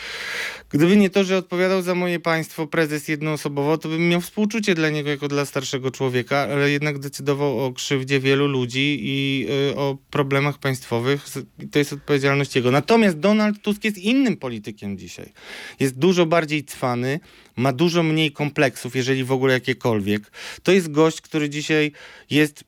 Gdyby nie to, że odpowiadał za moje państwo prezes jednoosobowo, to bym miał współczucie dla niego jako dla starszego człowieka, ale jednak decydował o krzywdzie wielu ludzi i y, o problemach państwowych. To jest odpowiedzialność jego. Natomiast Donald Tusk jest innym politykiem dzisiaj. Jest dużo bardziej cwany, ma dużo mniej kompleksów, jeżeli w ogóle jakiekolwiek. To jest gość, który dzisiaj jest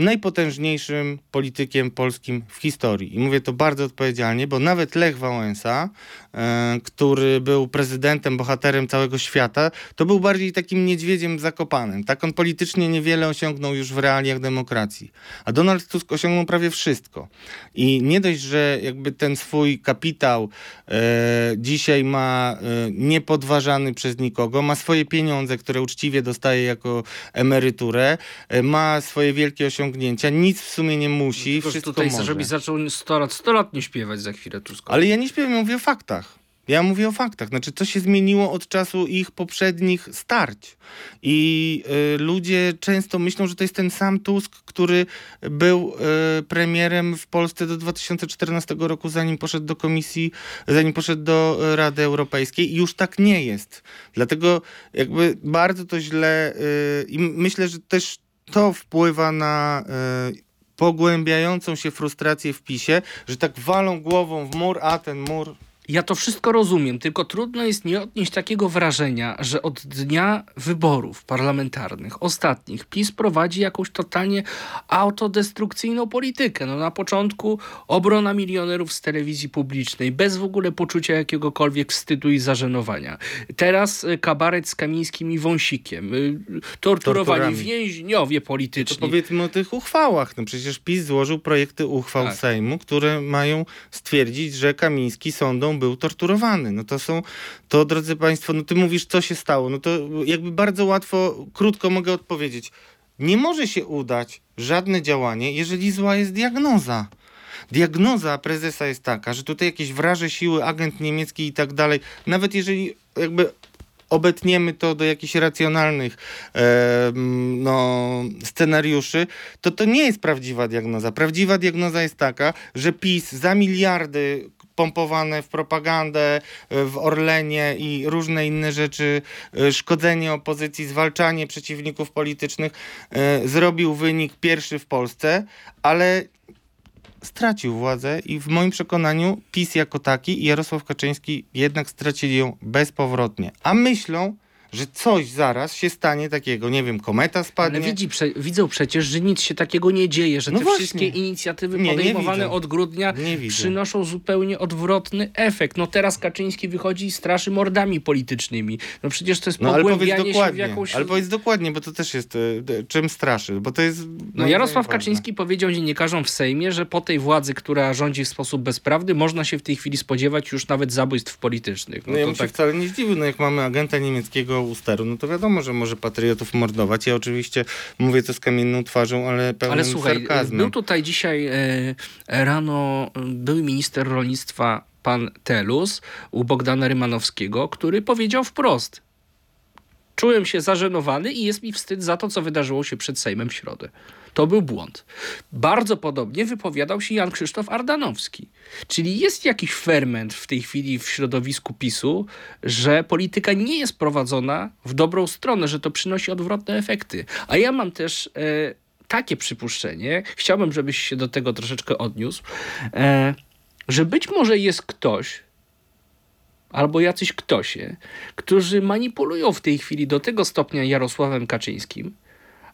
najpotężniejszym politykiem polskim w historii. I mówię to bardzo odpowiedzialnie, bo nawet Lech Wałęsa, e, który był prezydentem, bohaterem całego świata, to był bardziej takim niedźwiedziem zakopanym. Tak on politycznie niewiele osiągnął już w realiach demokracji. A Donald Tusk osiągnął prawie wszystko. I nie dość, że jakby ten swój kapitał e, dzisiaj ma e, niepodważany przez nikogo, ma swoje pieniądze, które uczciwie dostaje jako emeryturę, e, ma swoje wielkie osiągnięcia, nic w sumie nie musi, Tylko, że wszystko tutaj może. żebyś zaczął 100 lat, 100 lat nie śpiewać za chwilę Tuskowi. Ale ja nie śpiewam, ja mówię o faktach. Ja mówię o faktach. Znaczy, co się zmieniło od czasu ich poprzednich starć. I y, ludzie często myślą, że to jest ten sam Tusk, który był y, premierem w Polsce do 2014 roku, zanim poszedł do komisji, zanim poszedł do y, Rady Europejskiej. I już tak nie jest. Dlatego jakby bardzo to źle y, i myślę, że też to wpływa na y, pogłębiającą się frustrację w PiSie, że tak walą głową w mur, a ten mur Ja to wszystko rozumiem, tylko trudno jest nie odnieść takiego wrażenia, że od dnia wyborów parlamentarnych, ostatnich, PiS prowadzi jakąś totalnie autodestrukcyjną politykę. No na początku obrona milionerów z telewizji publicznej, bez w ogóle poczucia jakiegokolwiek wstydu i zażenowania. Teraz y, kabaret z Kamińskim i Wąsikiem. y, Torturowani Torturami. więźniowie To polityczni. powiedzmy o tych uchwałach. No przecież PiS złożył projekty uchwał Tak. Sejmu, które mają stwierdzić, że Kamiński sądą był torturowany. No to są, to drodzy Państwo, no ty mówisz, co się stało. No to jakby bardzo łatwo, krótko mogę odpowiedzieć. Nie może się udać żadne działanie, jeżeli zła jest diagnoza. Diagnoza prezesa jest taka, że tutaj jakieś wraże siły, agent niemiecki i tak dalej, nawet jeżeli jakby obetniemy to do jakichś racjonalnych e, no, scenariuszy, to to nie jest prawdziwa diagnoza. Prawdziwa diagnoza jest taka, że PiS za miliardy pompowane w propagandę, e, w Orlenie i różne inne rzeczy, e, szkodzenie opozycji, zwalczanie przeciwników politycznych, e, zrobił wynik pierwszy w Polsce, ale stracił władzę i w moim przekonaniu PiS jako taki i Jarosław Kaczyński jednak stracili ją bezpowrotnie. A myślą, że coś zaraz się stanie takiego, nie wiem, kometa spadnie. Ale widzi, prze, widzą przecież, że nic się takiego nie dzieje, że No te właśnie. wszystkie inicjatywy Nie, nie podejmowane widzę. od grudnia Nie przynoszą zupełnie odwrotny efekt. No teraz Kaczyński wychodzi i straszy mordami politycznymi. No przecież to jest No pogłębianie się w jakąś... ale powiedz dokładnie, bo to też jest, e, czym straszy, bo to jest... No moim Jarosław Kaczyński powiedział dziennikarzom w Sejmie, że po tej władzy, która rządzi w sposób bezprawny, można się w tej chwili spodziewać już nawet zabójstw politycznych. No ja to tak wcale nie zdziwił, no jak mamy agenta niemieckiego u steru, no to wiadomo, że może patriotów mordować. Ja oczywiście mówię to z kamienną twarzą, ale pełnym Ale słuchaj, sarkazmem. był tutaj dzisiaj e, rano były minister rolnictwa pan Telus u Bogdana Rymanowskiego, który powiedział wprost. Czułem się zażenowany i jest mi wstyd za to, co wydarzyło się przed Sejmem w środę. To był błąd. Bardzo podobnie wypowiadał się Jan Krzysztof Ardanowski. Czyli jest jakiś ferment w tej chwili w środowisku PiSu, że polityka nie jest prowadzona w dobrą stronę, że to przynosi odwrotne efekty. A ja mam też e, takie przypuszczenie, chciałbym, żebyś się do tego troszeczkę odniósł, e, że być może jest ktoś, albo jacyś ktosie, którzy manipulują w tej chwili do tego stopnia Jarosławem Kaczyńskim,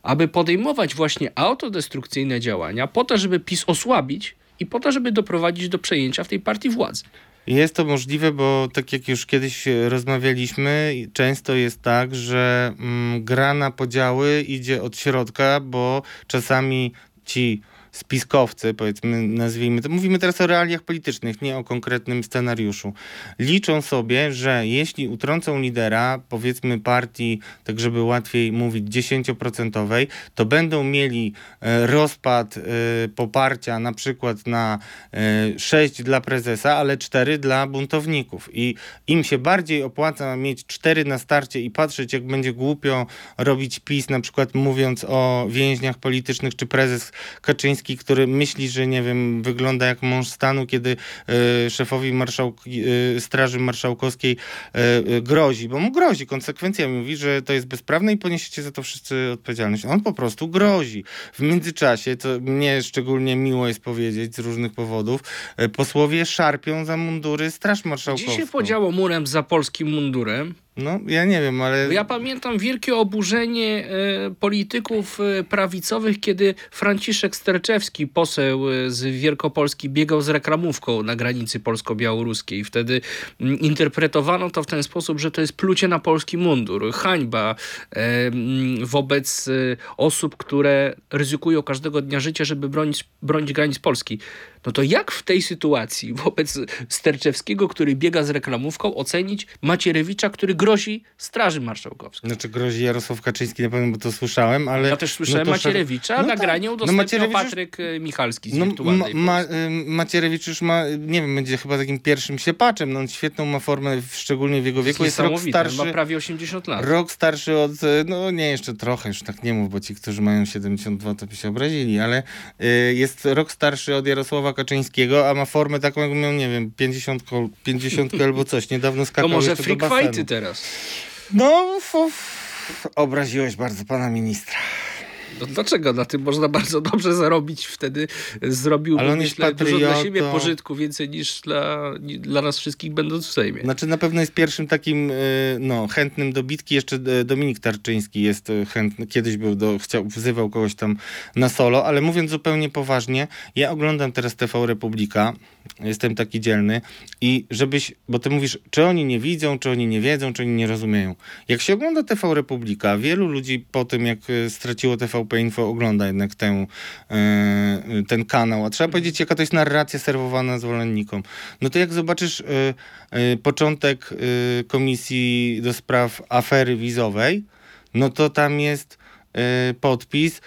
aby podejmować właśnie autodestrukcyjne działania po to, żeby PiS osłabić i po to, żeby doprowadzić do przejęcia w tej partii władzy. Jest to możliwe, bo tak jak już kiedyś rozmawialiśmy, często jest tak, że mm, gra na podziały idzie od środka, bo czasami ci spiskowcy, powiedzmy, nazwijmy to, mówimy teraz o realiach politycznych, nie o konkretnym scenariuszu, liczą sobie, że jeśli utrącą lidera, powiedzmy partii, tak żeby łatwiej mówić, 10%, to będą mieli e, rozpad e, poparcia na przykład na e, 6 dla prezesa, ale 4 dla buntowników. I im się bardziej opłaca mieć 4 na starcie i patrzeć, jak będzie głupio robić PiS, na przykład mówiąc o więźniach politycznych, czy prezes Kaczyński, który myśli, że nie wiem, wygląda jak mąż stanu, kiedy e, szefowi marszałki, e, Straży Marszałkowskiej e, grozi, bo mu grozi konsekwencjami. Mówi, że to jest bezprawne i poniesiecie za to wszyscy odpowiedzialność. On po prostu grozi. W międzyczasie, co mnie szczególnie miło jest powiedzieć z różnych powodów, posłowie szarpią za mundury Straż Marszałkowską. Gdzie się podziało murem za polskim mundurem? No, ja nie wiem, ale... Ja pamiętam wielkie oburzenie e, polityków e, prawicowych, kiedy Franciszek Sterczewski, poseł e, z Wielkopolski, biegał z reklamówką na granicy polsko-białoruskiej. Wtedy mm, interpretowano to w ten sposób, że to jest plucie na polski mundur, hańba mm, wobec osób, które ryzykują każdego dnia życia, żeby bronić, bronić granic Polski. No to jak w tej sytuacji wobec Sterczewskiego, który biega z reklamówką, ocenić Macierewicza, który grozi Straży Marszałkowskiej? Znaczy grozi Jarosław Kaczyński, na pewno, bo to słyszałem, ale... Ja też słyszałem no to szar- Macierewicza, No nagranie tak. udostępniał Macierewicz już- Patryk e, Michalski z No, ma, ma, Macierewicz już ma, nie wiem, będzie chyba takim pierwszym siepaczem. No, on świetną ma formę, szczególnie w jego wieku. Jest rok Niesamowite, starszy, ma prawie 80 lat. rok starszy od, y, no nie, jeszcze trochę, już tak nie mów, bo ci, którzy mają 72, to by się obrazili, ale y, jest rok starszy od Jarosława Kaczyńskiego, a ma formę taką, jakby miał, nie wiem, 50, 50 albo coś. Niedawno To skakał może jeszcze do freak fighty teraz. No, f, f, obraziłeś bardzo pana ministra. No dlaczego? Na tym można bardzo dobrze zarobić. Wtedy jest myślę, dużo dla siebie pożytku, więcej niż dla, dla nas wszystkich będąc w Sejmie. Znaczy na pewno jest pierwszym takim y, no, chętnym do bitki. Jeszcze y, Dominik Tarczyński jest y, chętny. Kiedyś był do, chciał, wzywał kogoś tam na solo, ale mówiąc zupełnie poważnie, ja oglądam teraz TV Republika. Jestem taki dzielny i żebyś, bo ty mówisz, czy oni nie widzą, czy oni nie wiedzą, czy oni nie rozumieją. Jak się ogląda TV Republika, wielu ludzi po tym, jak straciło TVP Info, ogląda jednak tę, y, ten kanał. A trzeba powiedzieć, jaka to jest narracja serwowana zwolennikom. No to jak zobaczysz y, y, początek komisji do spraw afery wizowej, no to tam jest podpis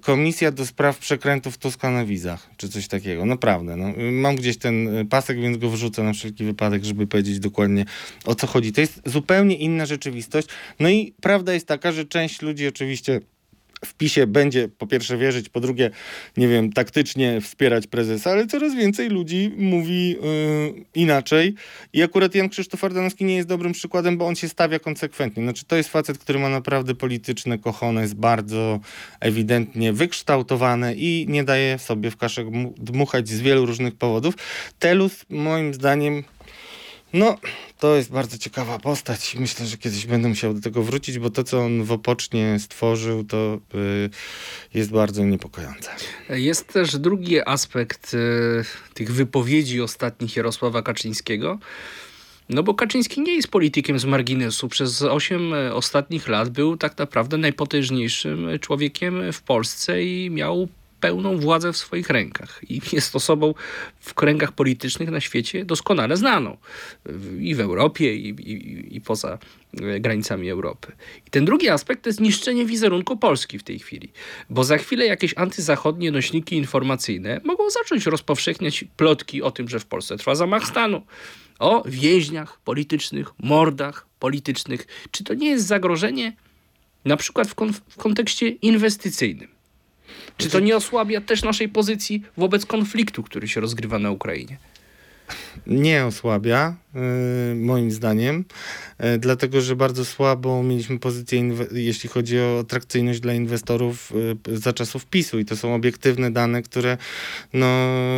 Komisja do spraw przekrętów Tuska na wizach, czy coś takiego. Naprawdę. No, mam gdzieś ten pasek, więc go wrzucę na wszelki wypadek, żeby powiedzieć dokładnie o co chodzi. To jest zupełnie inna rzeczywistość. No i prawda jest taka, że część ludzi oczywiście w PiSie będzie po pierwsze wierzyć, po drugie, nie wiem, taktycznie wspierać prezesa, ale coraz więcej ludzi mówi yy, inaczej. I akurat Jan Krzysztof Ardanowski nie jest dobrym przykładem, bo on się stawia konsekwentnie. Znaczy, to jest facet, który ma naprawdę polityczne kochone, jest bardzo ewidentnie wykształtowane i nie daje sobie w kaszę dmu- dmuchać z wielu różnych powodów. Telus, moim zdaniem, no, to jest bardzo ciekawa postać. Myślę, że kiedyś będę musiał do tego wrócić, bo to, co on w Opocznie stworzył, to y, jest bardzo niepokojące. Jest też drugi aspekt e, tych wypowiedzi ostatnich Jarosława Kaczyńskiego. No bo Kaczyński nie jest politykiem z marginesu. Przez 8 ostatnich lat był tak naprawdę najpotężniejszym człowiekiem w Polsce i miał pełną władzę w swoich rękach. I jest osobą w kręgach politycznych na świecie doskonale znaną. I w Europie, i, i, i poza e, granicami Europy. I ten drugi aspekt to jest niszczenie wizerunku Polski w tej chwili. Bo za chwilę jakieś antyzachodnie nośniki informacyjne mogą zacząć rozpowszechniać plotki o tym, że w Polsce trwa zamach stanu. O więźniach politycznych, mordach politycznych. Czy to nie jest zagrożenie na przykład w, w kontekście inwestycyjnym? Czy to nie osłabia też naszej pozycji wobec konfliktu, który się rozgrywa na Ukrainie? Nie osłabia, y, moim zdaniem, y, dlatego że bardzo słabo mieliśmy pozycję, jeśli chodzi o atrakcyjność dla inwestorów y, za czasów PiSu. I to są obiektywne dane, które no,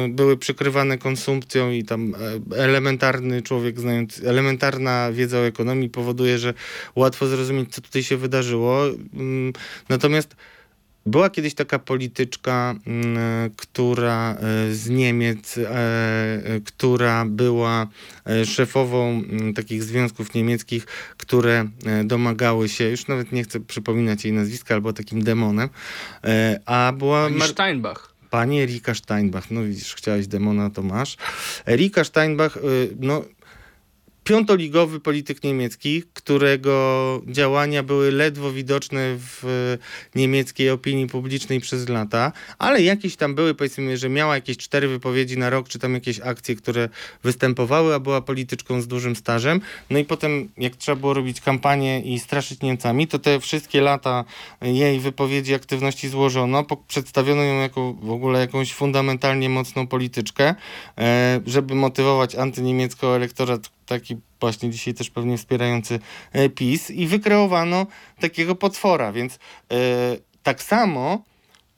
były przykrywane konsumpcją i tam e, elementarny człowiek, znając, elementarna wiedza o ekonomii powoduje, że łatwo zrozumieć, co tutaj się wydarzyło. Mm, Natomiast była kiedyś taka polityczka, mm, która e, z Niemiec, e, e, która była szefową mm, takich związków niemieckich, które domagały się, już nawet nie chcę przypominać jej nazwiska, albo takim demonem, a była mar- Steinbach. Pani Erika Steinbach, no widzisz, chciałeś demona, to masz. Erika Steinbach, no piątoligowy polityk niemiecki, którego działania były ledwo widoczne w y, niemieckiej opinii publicznej przez lata, ale jakieś tam były, powiedzmy, że miała jakieś cztery wypowiedzi na rok, czy tam jakieś akcje, które występowały, a była polityczką z dużym stażem. No i potem, jak trzeba było robić kampanię i straszyć Niemcami, to te wszystkie lata jej wypowiedzi, aktywności złożono, przedstawiono ją jako w ogóle jakąś fundamentalnie mocną polityczkę, e, żeby motywować antyniemiecko elektorat, taki właśnie dzisiaj też pewnie wspierający e, PiS i wykreowano takiego potwora, więc e, tak samo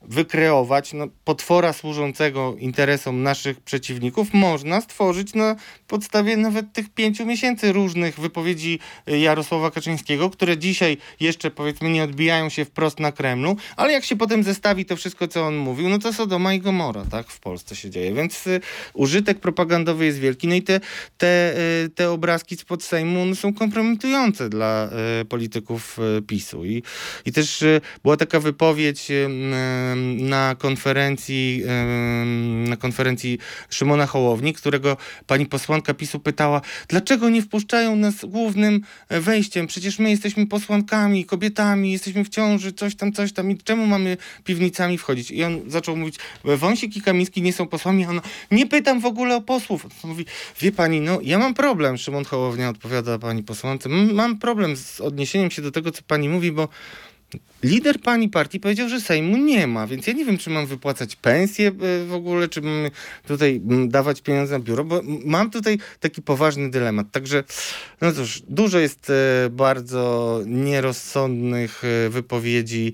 wykreować no, potwora służącego interesom naszych przeciwników można stworzyć na podstawie nawet tych pięciu miesięcy różnych wypowiedzi y, Jarosława Kaczyńskiego, które dzisiaj jeszcze powiedzmy nie odbijają się wprost na Kremlu, ale jak się potem zestawi to wszystko, co on mówił, no to Sodoma i Gomora, tak, w Polsce się dzieje, więc y, użytek propagandowy jest wielki, no i te, te, y, te obrazki spod Sejmu no, są kompromitujące dla y, polityków y, PiSu. I, i też y, była taka wypowiedź na konferencji na konferencji Szymona Hołowni, którego pani posłanka PiSu pytała, dlaczego nie wpuszczają nas głównym e, wejściem? Przecież my jesteśmy posłankami, kobietami, jesteśmy w ciąży, coś tam, coś tam i czemu mamy piwnicami wchodzić? I on zaczął mówić, Wąsik i Kamiński nie są posłami, a ona, nie pytam w ogóle o posłów. On mówi, wie pani, no ja mam problem, Szymon Hołownia odpowiada pani posłance, "M- mam problem z odniesieniem się do tego, co pani mówi, bo Lider pani partii powiedział, że Sejmu nie ma, więc ja nie wiem, czy mam wypłacać pensję e, w ogóle, czy mam tutaj mm, dawać pieniądze na biuro, bo mam tutaj taki poważny dylemat. Także, no cóż, dużo jest e, bardzo nierozsądnych e, wypowiedzi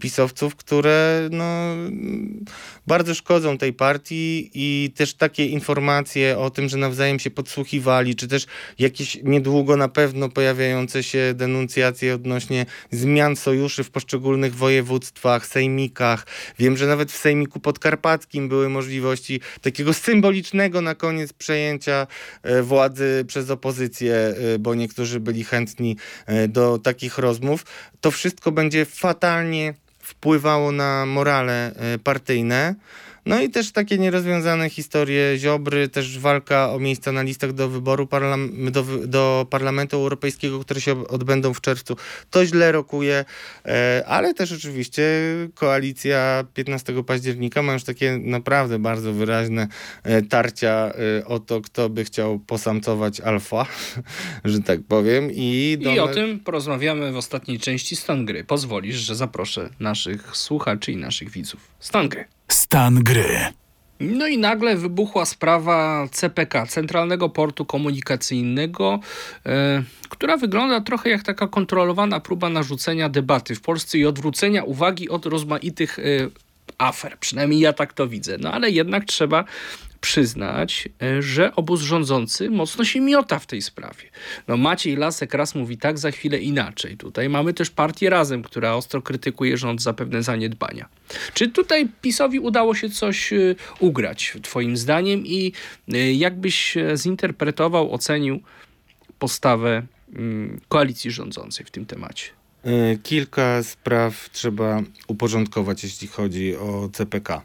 pisowców, które no, mm, bardzo szkodzą tej partii i też takie informacje o tym, że nawzajem się podsłuchiwali, czy też jakieś niedługo na pewno pojawiające się denuncjacje odnośnie zmian sojuszy w poszczególnych województwach, sejmikach. Wiem, że nawet w sejmiku podkarpackim były możliwości takiego symbolicznego na koniec przejęcia e, władzy przez opozycję, e, bo niektórzy byli chętni e, do takich rozmów. To wszystko będzie fatalnie wpływało na morale partyjne. No i też takie nierozwiązane historie Ziobry, też walka o miejsca na listach do wyboru parlam- do, do Parlamentu Europejskiego, które się odbędą w czerwcu. To źle rokuje, e, ale też oczywiście koalicja 15 października ma już takie naprawdę bardzo wyraźne e, tarcia e, o to, kto by chciał posamcować alfa, [LAUGHS] że tak powiem. I, I o tym porozmawiamy w ostatniej części Stan Gry. Pozwolisz, że zaproszę naszych słuchaczy i naszych widzów. Stan Gry. Stan gry. No i nagle wybuchła sprawa CPK, Centralnego Portu Komunikacyjnego, e, która wygląda trochę jak taka kontrolowana próba narzucenia debaty w Polsce i odwrócenia uwagi od rozmaitych e, afer. Przynajmniej ja tak to widzę. No ale jednak trzeba przyznać, e, że obóz rządzący mocno się miota w tej sprawie. No Maciej Lasek raz mówi tak, za chwilę inaczej. Tutaj mamy też partię Razem, która ostro krytykuje rząd za pewne zaniedbania. Czy tutaj PiSowi udało się coś y, ugrać, twoim zdaniem? I y, jakbyś e, zinterpretował, ocenił postawę mm, koalicji rządzącej w tym temacie? Kilka spraw trzeba uporządkować, jeśli chodzi o CPK.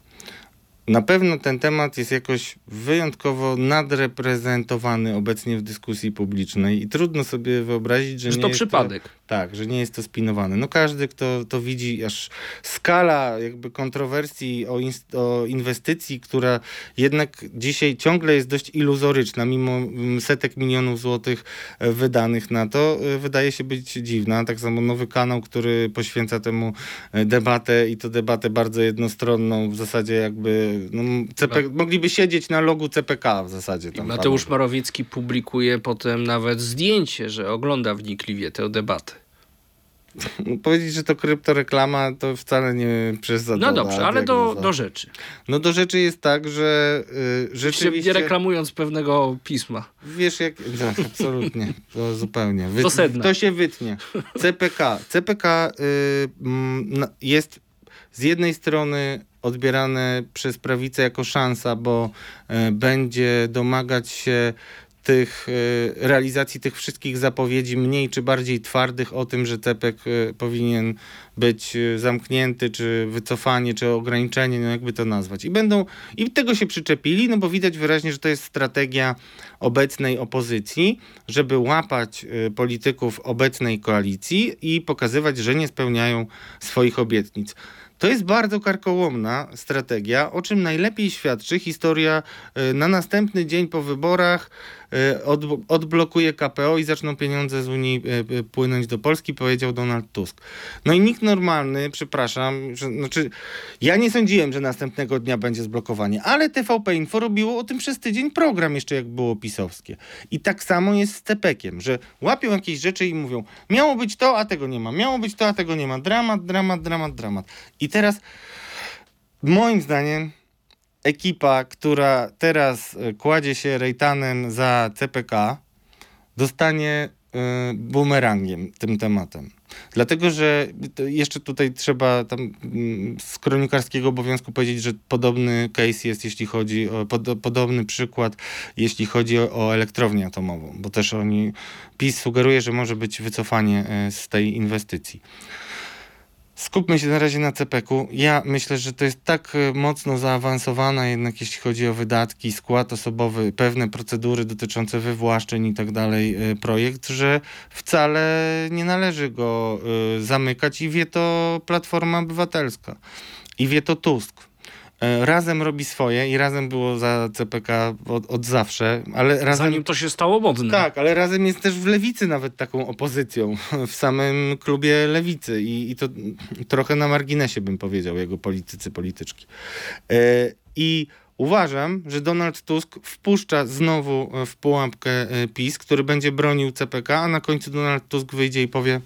Na pewno ten temat jest jakoś wyjątkowo nadreprezentowany obecnie w dyskusji publicznej i trudno sobie wyobrazić, że, Że nie to jest przypadek. To, tak, że nie jest to spinowane. No każdy, kto to widzi, aż skala jakby kontrowersji o, inst- o inwestycji, która jednak dzisiaj ciągle jest dość iluzoryczna, mimo mm, setek milionów złotych e, wydanych na to, e, wydaje się być dziwna. Tak samo nowy kanał, który poświęca temu e, debatę i to debatę bardzo jednostronną, w zasadzie jakby no, CP, mogliby siedzieć na logu CPK w zasadzie. Tam Mateusz panowie. Morawiecki publikuje potem nawet zdjęcie, że ogląda wnikliwie tę debatę. No, Powiedzieć, że to kryptoreklama, to wcale nie przesadzona No dobrze, ale do, do rzeczy. No do rzeczy jest tak, że y, Rzeczywiście... reklamując pewnego pisma. Wiesz jak... No, absolutnie, to zupełnie. Wy... To. To się wytnie. CPK. CPK y, jest z jednej strony odbierane przez prawicę jako szansa, bo y, będzie domagać się tych y, realizacji tych wszystkich zapowiedzi mniej czy bardziej twardych o tym, że CPK y, powinien być zamknięty, czy wycofanie, czy ograniczenie, no jakby to nazwać. I będą, i tego się przyczepili, no bo widać wyraźnie, że to jest strategia obecnej opozycji, żeby łapać polityków obecnej koalicji i pokazywać, że nie spełniają swoich obietnic. To jest bardzo karkołomna strategia, o czym najlepiej świadczy historia y, na następny dzień po wyborach od, odblokuje KPO i zaczną pieniądze z Unii y, y, płynąć do Polski, powiedział Donald Tusk. No i nikt normalny, przepraszam, że, znaczy ja nie sądziłem, że następnego dnia będzie zblokowanie, ale TVP Info robiło o tym przez tydzień program jeszcze jak było pisowskie. I tak samo jest z Tepekiem, że łapią jakieś rzeczy i mówią, miało być to, a tego nie ma, miało być to, a tego nie ma. Dramat, dramat, dramat, dramat. I teraz moim zdaniem ekipa, która teraz y, kładzie się rejtanem za CPK, dostanie y, bumerangiem tym tematem. Dlatego, że jeszcze tutaj trzeba tam mm, z kronikarskiego obowiązku powiedzieć, że podobny case jest, jeśli chodzi o pod, podobny przykład, jeśli chodzi o, o elektrownię atomową, bo też oni PiS sugeruje, że może być wycofanie y, z tej inwestycji. Skupmy się na razie na CPK-u. Ja myślę, że to jest tak e, mocno zaawansowana jednak jeśli chodzi o wydatki, skład osobowy, pewne procedury dotyczące wywłaszczeń i tak dalej e, projekt, że wcale nie należy go e, zamykać i wie to Platforma Obywatelska i wie to Tusk. E, razem robi swoje i razem było za CPK od, od zawsze, ale razem... Zanim to się stało modne. Tak, ale razem jest też w lewicy nawet taką opozycją, [LAUGHS] w samym klubie lewicy i, i to trochę na marginesie bym powiedział, jego politycy, polityczki. E, I uważam, że Donald Tusk wpuszcza znowu w pułapkę e, PiS, który będzie bronił CPK, a na końcu Donald Tusk wyjdzie i powie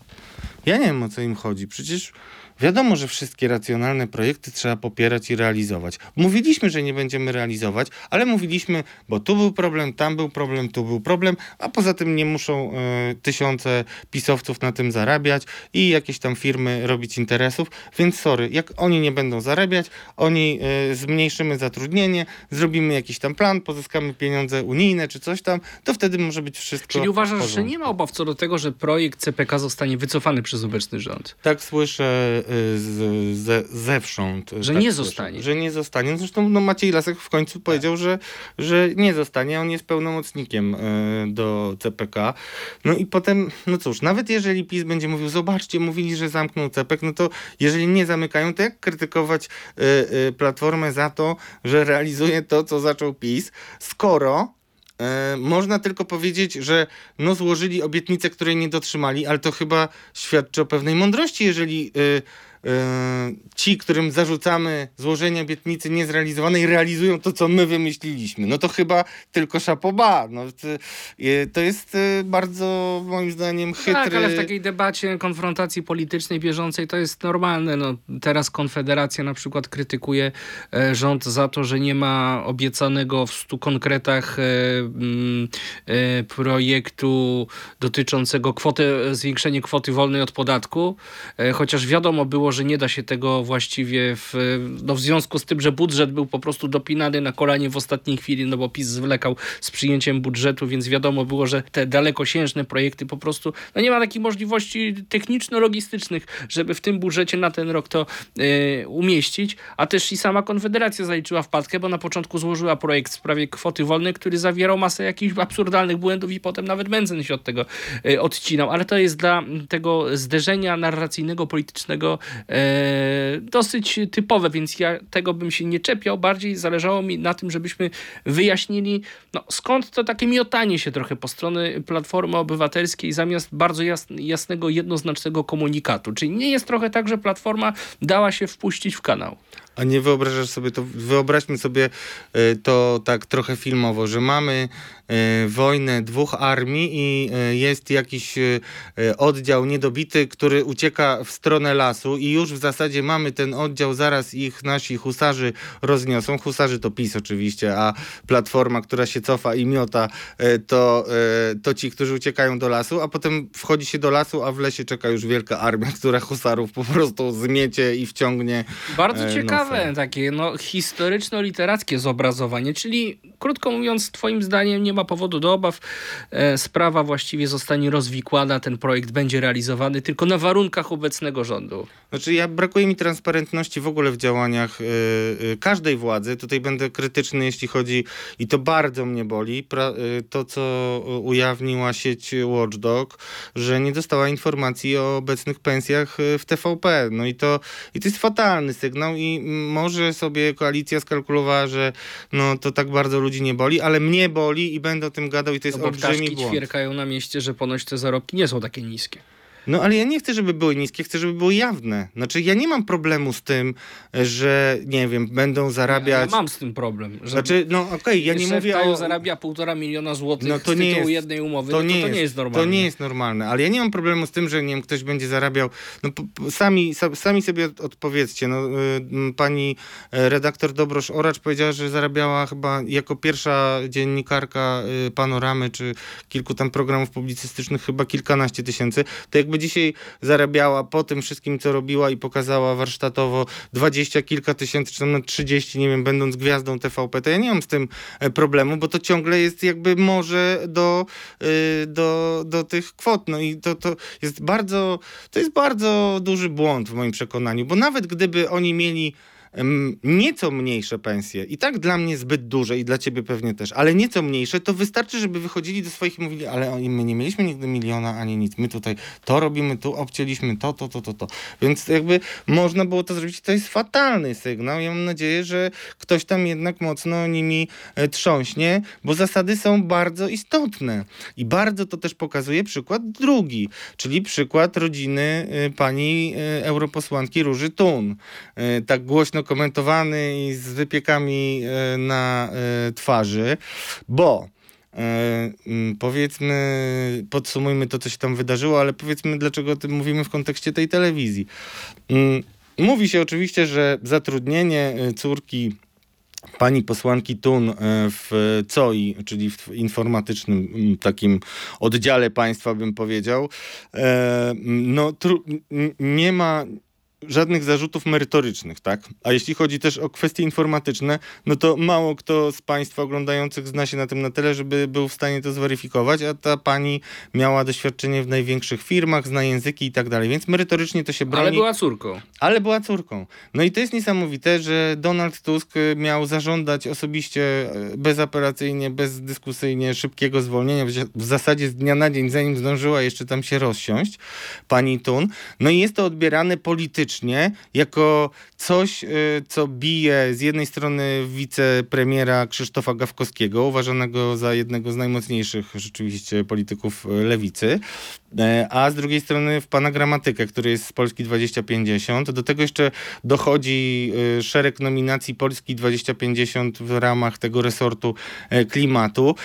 ja nie wiem o co im chodzi, przecież Wiadomo, że wszystkie racjonalne projekty trzeba popierać i realizować. Mówiliśmy, że nie będziemy realizować, ale mówiliśmy, bo tu był problem, tam był problem, tu był problem, a poza tym nie muszą y, tysiące pisowców na tym zarabiać i jakieś tam firmy robić interesów, więc sorry, jak oni nie będą zarabiać, oni y, zmniejszymy zatrudnienie, zrobimy jakiś tam plan, pozyskamy pieniądze unijne czy coś tam, to wtedy może być wszystko. Czyli uważasz, że nie ma obaw co do tego, że projekt CPK zostanie wycofany przez obecny rząd? Tak słyszę Z, ze, zewsząd. Że tak nie słyszę, zostanie. Że nie zostanie. Zresztą no, Maciej Lasek w końcu powiedział, że, że nie zostanie. On jest pełnomocnikiem y, do CPK. No i potem, no cóż, nawet jeżeli PiS będzie mówił, zobaczcie, mówili, że zamkną CPK, no to jeżeli nie zamykają, to jak krytykować y, y, Platformę za to, że realizuje to, co zaczął PiS, skoro E, można tylko powiedzieć, że no złożyli obietnicę, której nie dotrzymali, ale to chyba świadczy o pewnej mądrości, jeżeli y, E, ci, którym zarzucamy złożenie obietnicy niezrealizowanej, realizują to, co my wymyśliliśmy. No to chyba tylko szapoba. No, to, to jest e, bardzo, moim zdaniem, chytry... Tak, ale w takiej debacie, konfrontacji politycznej bieżącej to jest normalne. No, teraz Konfederacja na przykład krytykuje e, rząd za to, że nie ma obiecanego w stu konkretach mm, projektu dotyczącego kwoty, zwiększenia kwoty wolnej od podatku, chociaż wiadomo było, że nie da się tego właściwie w, no w związku z tym, że budżet był po prostu dopinany na kolanie w ostatniej chwili, no bo PiS zwlekał z przyjęciem budżetu, więc wiadomo było, że te dalekosiężne projekty po prostu, no nie ma takich możliwości techniczno-logistycznych, żeby w tym budżecie na ten rok to y, umieścić, a też i sama Konfederacja zaliczyła wpadkę, bo na początku złożyła projekt w sprawie kwoty wolnej, który zawierał masę jakichś absurdalnych błędów i potem nawet Menzen się od tego y, odcinał, ale to jest dla tego zderzenia narracyjnego, politycznego dosyć typowe, więc ja tego bym się nie czepiał. Bardziej zależało mi na tym, żebyśmy wyjaśnili, no, skąd to takie miotanie się trochę po strony Platformy Obywatelskiej zamiast bardzo jasnego, jednoznacznego komunikatu. Czyli nie jest trochę tak, że Platforma dała się wpuścić w kanał. A nie wyobrażasz sobie to, wyobraźmy sobie e, to tak trochę filmowo, że mamy e, wojnę dwóch armii i e, jest jakiś oddział niedobity, który ucieka w stronę lasu i już w zasadzie mamy ten oddział, zaraz ich nasi husarzy rozniosą. Husarzy to PiS oczywiście, a Platforma, która się cofa i miota, to, to ci, którzy uciekają do lasu, a potem wchodzi się do lasu, a w lesie czeka już wielka armia, która husarów po prostu zmiecie i wciągnie. Bardzo ciekawe ciekawe takie no, historyczno-literackie zobrazowanie, czyli krótko mówiąc, twoim zdaniem nie ma powodu do obaw. E, sprawa właściwie zostanie rozwikłana, ten projekt będzie realizowany tylko na warunkach obecnego rządu. Znaczy ja brakuje mi transparentności w ogóle w działaniach y, y, każdej władzy. Tutaj będę krytyczny, jeśli chodzi i to bardzo mnie boli, pra, to co ujawniła sieć Watchdog, że nie dostała informacji o obecnych pensjach w TVP. No i to, i to jest fatalny sygnał i może sobie koalicja skalkulowała, że no to tak bardzo ludzi nie boli, ale mnie boli i będę o tym gadał i to jest no bo olbrzymi błąd. ćwierkają na mieście, że ponoć te zarobki nie są takie niskie. No ale ja nie chcę, żeby były niskie, chcę, żeby były jawne. Znaczy ja nie mam problemu z tym, że nie wiem, będą zarabiać... Ja mam z tym problem. Że znaczy, no okej, okay, ja nie mówię o... zarabia półtora miliona złotych no, to nie jest, jednej umowy, to, no, nie to, to nie jest normalne. To nie jest normalne, ale ja nie mam problemu z tym, że nie wiem, ktoś będzie zarabiał... No sami, sami sobie odpowiedzcie. No, y, pani e, redaktor Dobrosz Oracz powiedziała, że zarabiała chyba jako pierwsza dziennikarka y, Panoramy, czy kilku tam programów publicystycznych chyba kilkanaście tysięcy. To jakby jakby dzisiaj zarabiała po tym wszystkim, co robiła i pokazała warsztatowo dwadzieścia kilka tysięcy, czy tam 30, nie wiem, będąc gwiazdą TVP, to ja nie mam z tym e, problemu, bo to ciągle jest jakby może do, e, do, do tych kwot. No i to, to jest bardzo, to jest bardzo duży błąd w moim przekonaniu, bo nawet gdyby oni mieli nieco mniejsze pensje, i tak dla mnie zbyt duże i dla ciebie pewnie też, ale nieco mniejsze, to wystarczy, żeby wychodzili do swoich i mówili, ale my nie mieliśmy nigdy miliona ani nic, my tutaj to robimy, tu obcięliśmy to, to, to, to, to. Więc jakby można było to zrobić, to jest fatalny sygnał. Ja mam nadzieję, że ktoś tam jednak mocno nimi e, trząśnie, bo zasady są bardzo istotne. I bardzo to też pokazuje przykład drugi, czyli przykład rodziny y, pani y, europosłanki Róży Tun. Tak głośno komentowany i z wypiekami y, na y, twarzy, bo mm, powiedzmy, podsumujmy to, co się tam wydarzyło, ale powiedzmy, dlaczego o tym mówimy w kontekście tej telewizji. Mm, Mówi się oczywiście, że zatrudnienie córki pani posłanki Tun e, w COI, czyli w informatycznym takim oddziale państwa, bym powiedział, e, no nie ma żadnych zarzutów merytorycznych, tak? A jeśli chodzi też o kwestie informatyczne, no to mało kto z Państwa oglądających zna się na tym na tyle, żeby był w stanie to zweryfikować, a ta pani miała doświadczenie w największych firmach, zna języki i tak dalej, więc merytorycznie to się broni. Ale była córką. Ale była córką. No i to jest niesamowite, że Donald Tusk y, miał zażądać osobiście, y, bezapelacyjnie, bezdyskusyjnie szybkiego zwolnienia, w zasadzie z dnia na dzień, zanim zdążyła jeszcze tam się rozsiąść, pani Tun. No i jest to odbierane politycznie jako coś, y, co bije z jednej strony wicepremiera Krzysztofa Gawkowskiego, uważanego za jednego z najmocniejszych rzeczywiście polityków y, lewicy, a z drugiej strony w pana gramatykę, który jest z Polski 2050. Do tego jeszcze dochodzi y, szereg nominacji Polski 2050 w ramach tego resortu e, klimatu.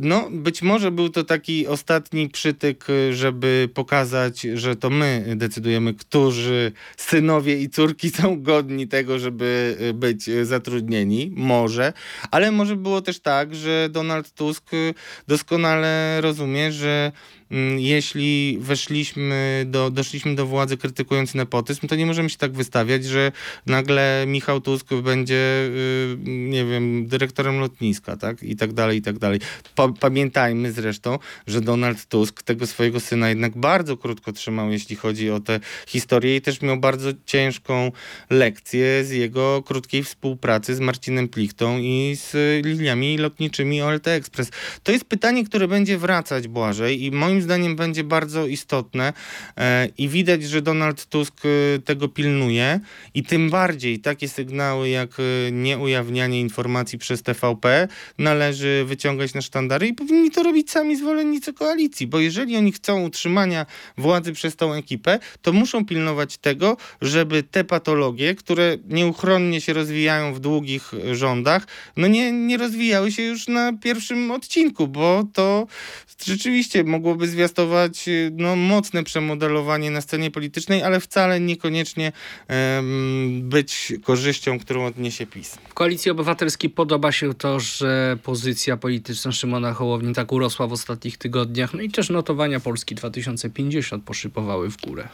No, być może był to taki ostatni przytyk, żeby pokazać, że to my decydujemy, którzy synowie i córki są godni tego, żeby być zatrudnieni. Może. Ale może było też tak, że Donald Tusk doskonale rozumie, że jeśli weszliśmy do, doszliśmy do władzy krytykując nepotyzm, to nie możemy się tak wystawiać, że nagle Michał Tusk będzie, y, nie wiem, dyrektorem lotniska, tak? I tak dalej, i tak dalej. Pa, pamiętajmy zresztą, że Donald Tusk tego swojego syna jednak bardzo krótko trzymał, jeśli chodzi o tę historię i też miał bardzo ciężką lekcję z jego krótkiej współpracy z Marcinem Plichtą i z liniami lotniczymi OLT Express. To jest pytanie, które będzie wracać, Błażej, i moim zdaniem będzie bardzo istotne e, i widać, że Donald Tusk e, tego pilnuje i tym bardziej takie sygnały jak e, nieujawnianie informacji przez TVP należy wyciągać na sztandary i powinni to robić sami zwolennicy koalicji, bo jeżeli oni chcą utrzymania władzy przez tą ekipę, to muszą pilnować tego, żeby te patologie, które nieuchronnie się rozwijają w długich rządach, no nie, nie rozwijały się już na pierwszym odcinku, bo to rzeczywiście mogłoby zwiastować y, no, mocne przemodelowanie na scenie politycznej, ale wcale niekoniecznie em, być korzyścią, którą odniesie PiS. Koalicji Obywatelskiej podoba się to, że pozycja polityczna Szymona Hołowni tak urosła w ostatnich tygodniach. No i też notowania Polski 2050 poszypowały w górę.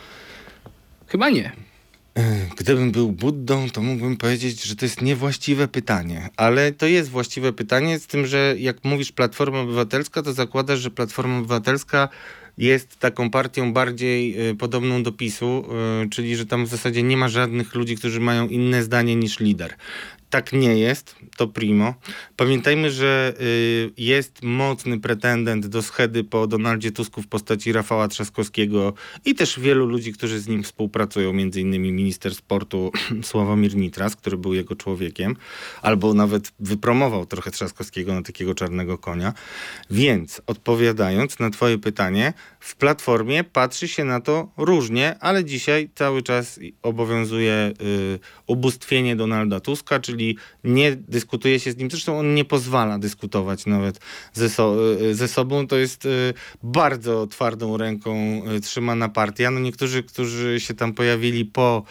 Chyba nie. Gdybym był Buddą, to mógłbym powiedzieć, że to jest niewłaściwe pytanie. Ale to jest właściwe pytanie, z tym, że jak mówisz Platforma Obywatelska, to zakładasz, że Platforma Obywatelska jest taką partią bardziej y, podobną do PiSu, y, czyli że tam w zasadzie nie ma żadnych ludzi, którzy mają inne zdanie niż lider. Tak nie jest, to primo. Pamiętajmy, że y, jest mocny pretendent do schedy po Donaldzie Tusku w postaci Rafała Trzaskowskiego i też wielu ludzi, którzy z nim współpracują, między innymi minister sportu [CLEARS THROAT] Sławomir Nitras, który był jego człowiekiem, albo nawet wypromował trochę Trzaskowskiego na takiego czarnego konia. Więc odpowiadając na twoje pytanie, w Platformie patrzy się na to różnie, ale dzisiaj cały czas obowiązuje y, ubóstwienie Donalda Tuska, czyli nie dyskutuje się z nim. Zresztą on nie pozwala dyskutować nawet ze, so, ze sobą. To jest y, bardzo twardą ręką y, trzymana partia. No niektórzy, którzy się tam pojawili po,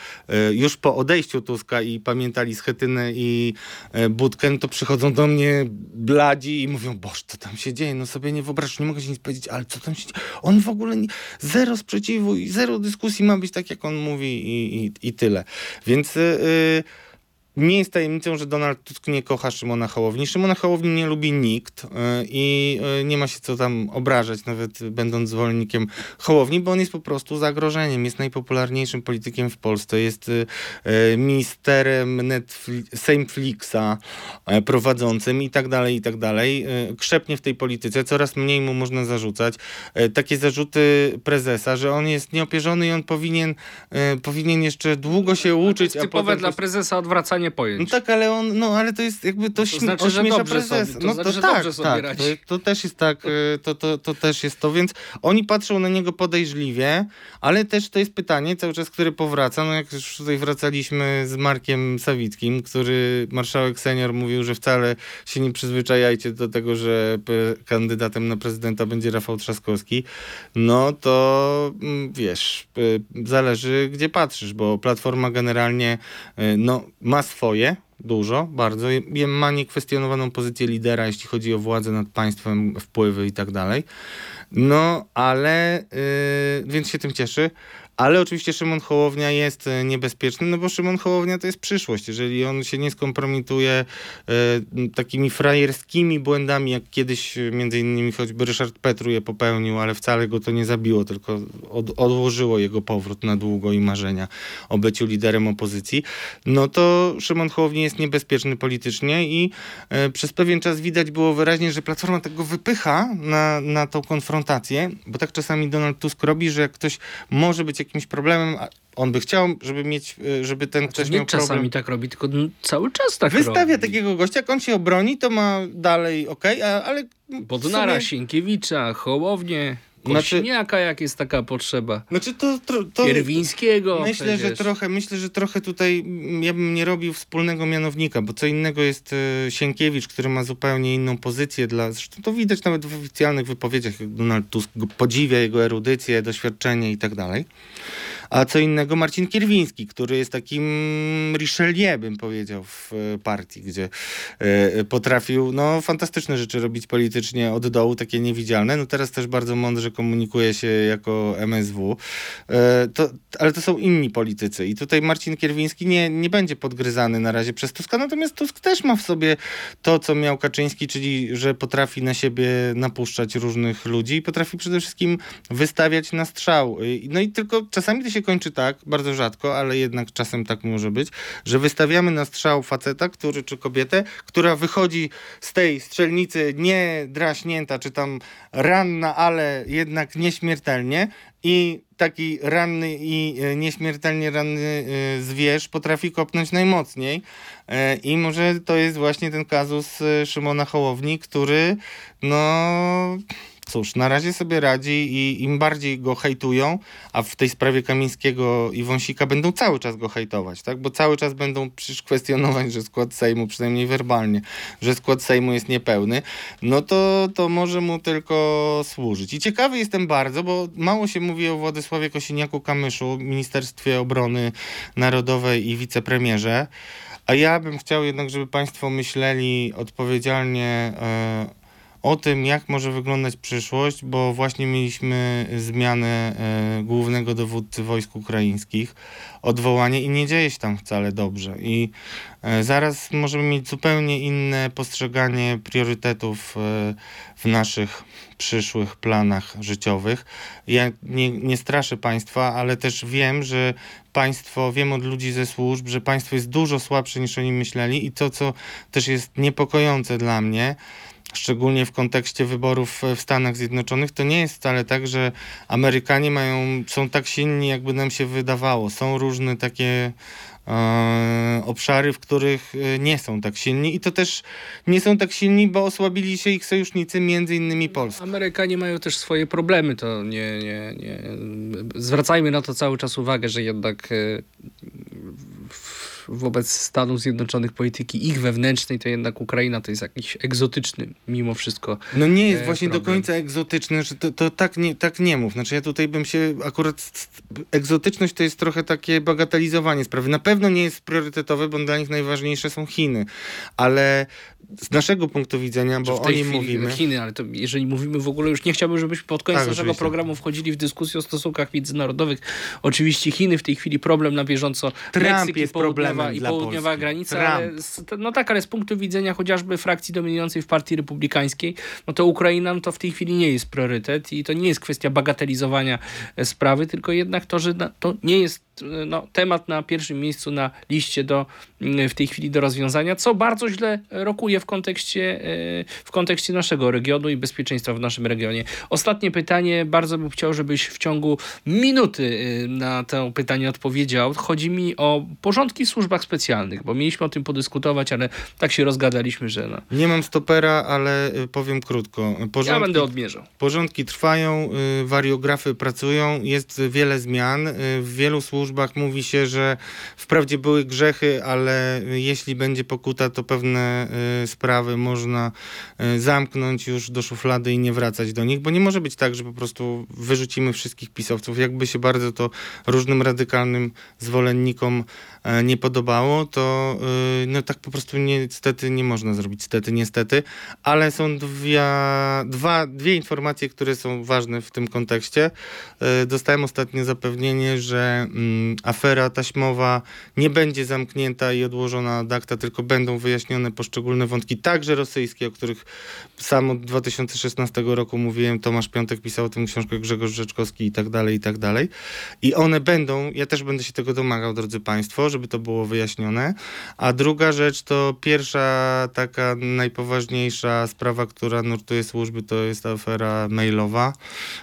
y, już po odejściu Tuska i pamiętali Schetynę i Budkę, no to przychodzą do mnie bladzi i mówią, boż, co tam się dzieje? No sobie nie wyobrażasz, nie mogę się nic powiedzieć, ale co tam się dzieje? On w ogóle nie, zero sprzeciwu i zero dyskusji ma być tak, jak on mówi i, i, i tyle. Więc y, y, nie jest tajemnicą, że Donald Tusk nie kocha Szymona Hołowni. Szymona Hołowni nie lubi nikt y, i y, nie ma się co tam obrażać, nawet będąc zwolennikiem Hołowni, bo on jest po prostu zagrożeniem. Jest najpopularniejszym politykiem w Polsce. Jest y, ministerem y, prowadzącym i tak dalej, i tak dalej. Krzepnie w tej polityce, coraz mniej mu można zarzucać. Takie zarzuty prezesa, że on jest nieopierzony i on powinien, powinien jeszcze długo się uczyć, Typowe dla prezesa odwracanie pojęć. no tak, ale on, no ale to jest jakby to, śmie- znaczy, że dobrze prezesa. sobie- to no znaczy, to że tak, dobrze sobie tak, radzi. to, to też jest tak, y, to, to, to też jest to, więc oni patrzą na niego podejrzliwie, ale też to jest pytanie cały czas, które powraca, no jak już tutaj wracaliśmy z Markiem Sawickim, który marszałek senior mówił, że wcale się nie przyzwyczajajcie do tego, że kandydatem na prezydenta będzie Rafał Trzaskowski, no to mm, wiesz, y, zależy gdzie patrzysz, bo Platforma generalnie y, no, ma swoje, dużo, bardzo, ma niekwestionowaną pozycję lidera, jeśli chodzi o władzę nad państwem, wpływy i tak dalej. No, ale, y, więc się tym cieszy. Ale oczywiście Szymon Hołownia jest e, niebezpieczny, no bo Szymon Hołownia to jest przyszłość. Jeżeli on się nie skompromituje e, takimi frajerskimi błędami, jak kiedyś e, między innymi choćby Ryszard Petru je popełnił, ale wcale go to nie zabiło, tylko od, odłożyło jego powrót na długo i marzenia o byciu liderem opozycji, no to Szymon Hołownia jest niebezpieczny politycznie i przez pewien czas widać było wyraźnie, że Platforma tego wypycha na, na tą konfrontację, bo tak czasami Donald Tusk robi, że jak ktoś może być jakimś problemem, a on by chciał, żeby mieć, e, żeby ten Znaczy, ktoś nie miał czasami problem. tak robi, tylko cały czas tak Wystawia robi. takiego gościa, jak on się obroni, to ma dalej okej, a ale Bodnara, sumie- Sienkiewicza, Hołownię, Znaczy- Kośniaka, jak jest taka potrzeba. Znaczy to, to, to Kierwińskiego Myślę, że przecież. trochę, myślę, że trochę tutaj ja bym nie robił wspólnego mianownika, bo co innego jest e, Sienkiewicz, który ma zupełnie inną pozycję dla. Zresztą to widać nawet w oficjalnych wypowiedziach, jak Donald Tusk podziwia jego erudycję, doświadczenie i tak dalej. A co innego Marcin Kierwiński, który jest takim Richelieu, bym powiedział, w e, partii, gdzie e, potrafił no, fantastyczne rzeczy robić politycznie od dołu, takie niewidzialne. No teraz też bardzo mądrze komunikuje się jako MSW. E, to, ale to są inni politycy i tutaj Marcin Kierwiński nie, nie będzie podgryzany na razie przez Tuska, natomiast Tusk też ma w sobie to, co miał Kaczyński, czyli że potrafi na siebie napuszczać różnych ludzi i potrafi przede wszystkim wystawiać na strzał. No i tylko czasami to się kończy tak, bardzo rzadko, ale jednak czasem tak może być, że wystawiamy na strzał faceta, który czy kobietę, która wychodzi z tej strzelnicy nie draśnięta, czy tam ranna, ale jednak nieśmiertelnie i taki ranny i e, nieśmiertelnie ranny e, zwierz potrafi kopnąć najmocniej. E, I może to jest właśnie ten kazus Szymona Hołowni, który no cóż, na razie sobie radzi i im bardziej go hejtują, a w tej sprawie Kamińskiego i Wąsika będą cały czas go hejtować, tak? Bo cały czas będą przecież kwestionować, że skład Sejmu, przynajmniej werbalnie, że skład Sejmu jest niepełny, no to, to może mu tylko służyć. I ciekawy jestem bardzo, bo mało się mówi o Władysławie Kosiniaku-Kamyszu, Ministerstwie Obrony Narodowej i wicepremierze, a ja bym chciał jednak, żeby Państwo myśleli odpowiedzialnie e, o tym, jak może wyglądać przyszłość, bo właśnie mieliśmy zmianę e, głównego dowódcy wojsk ukraińskich, odwołanie i nie dzieje się tam wcale dobrze. I e, zaraz możemy mieć zupełnie inne postrzeganie priorytetów e, w naszych przyszłych planach życiowych. Ja nie, nie straszę państwa, ale też wiem, że państwo, wiem od ludzi ze służb, że państwo jest dużo słabsze niż oni myśleli i to, co też jest niepokojące dla mnie, szczególnie w kontekście wyborów w Stanach Zjednoczonych, to nie jest wcale tak, że Amerykanie mają, są tak silni, jakby nam się wydawało. Są różne takie e, obszary, w których e, nie są tak silni i to też nie są tak silni, bo osłabili się ich sojusznicy, między innymi Polska. Amerykanie mają też swoje problemy, to nie, nie, nie. Zwracajmy na to cały czas uwagę, że jednak e, w- wobec Stanów Zjednoczonych polityki ich wewnętrznej, to jednak Ukraina to jest jakiś egzotyczny mimo wszystko. No nie jest e, właśnie do problem. końca egzotyczne, że to, to tak, nie, tak nie mów. Znaczy ja tutaj bym się akurat... Egzotyczność to jest trochę takie bagatelizowanie sprawy. Na pewno nie jest priorytetowe, bo dla nich najważniejsze są Chiny. Ale z naszego punktu widzenia, bo w o nim mówimy... Chiny, ale to jeżeli mówimy w ogóle, już nie chciałbym, żebyśmy pod koniec Tak, naszego oczywiście. programu wchodzili w dyskusję o stosunkach międzynarodowych. Oczywiście Chiny w tej chwili problem na bieżąco. Trump Meksyk jest lewa i południowa Polski. granica, z, no tak, ale z punktu widzenia chociażby frakcji dominującej w partii republikańskiej, no to Ukraina no to w tej chwili nie jest priorytet i to nie jest kwestia bagatelizowania e, sprawy, tylko jednak to, że to nie jest no, temat na pierwszym miejscu na liście do, mm, w tej chwili do rozwiązania, co bardzo źle rokuje w kontekście, e, w kontekście naszego regionu i bezpieczeństwa w naszym regionie. Ostatnie pytanie, bardzo bym chciał, żebyś w ciągu minuty e, na to pytanie odpowiedział. Chodzi mi o porządki w służbach specjalnych, bo mieliśmy o tym podyskutować, ale tak się rozgadaliśmy, że no, Nie mam stopera, ale y, powiem krótko. Porządki, ja będę odmierzał. porządki trwają, wariografy pracują, jest wiele zmian. W wielu służbach mówi się, że wprawdzie były grzechy, ale jeśli będzie pokuta, to pewne y, sprawy można y, zamknąć już do szuflady i nie wracać do nich, bo nie może być tak, że po prostu wyrzucimy wszystkich pisowców. Jakby się bardzo to różnym radykalnym zwolennikom nie podobało, to y, no tak po prostu niestety nie można zrobić. Stety, niestety. Ale są dwie, dwa, dwie informacje, które są ważne w tym kontekście. E, Dostałem ostatnio zapewnienie, że mm, afera taśmowa nie będzie zamknięta i odłożona ad acta, tylko będą wyjaśnione poszczególne wątki, także rosyjskie, o których sam od 2016 roku mówiłem. Tomasz Piątek pisał o tym książkę Grzegorz Rzeczkowski i tak dalej, i tak dalej. I one będą, ja też będę się tego domagał, drodzy Państwo, żeby to było wyjaśnione. A druga rzecz to pierwsza taka najpoważniejsza sprawa, która nurtuje służby, to jest afera mailowa.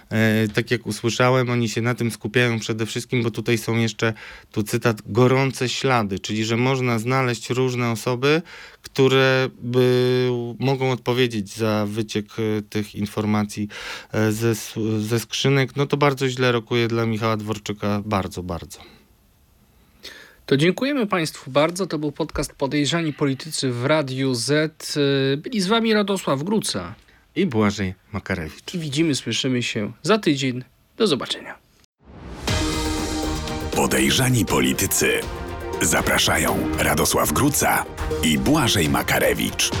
E, tak jak usłyszałem, oni się na tym skupiają przede wszystkim, bo tutaj są jeszcze, tu cytat, gorące ślady, czyli że można znaleźć różne osoby, które by mogą odpowiedzieć za wyciek e, tych informacji e, ze, ze skrzynek. No to bardzo źle rokuje dla Michała Dworczyka, bardzo, bardzo. To dziękujemy Państwu bardzo. To był podcast Podejrzani Politycy w Radiu Z. Byli z Wami Radosław Gruca. I Błażej Makarewicz. I widzimy, słyszymy się za tydzień. Do zobaczenia. Podejrzani politycy. Zapraszają Radosław Gruca i Błażej Makarewicz.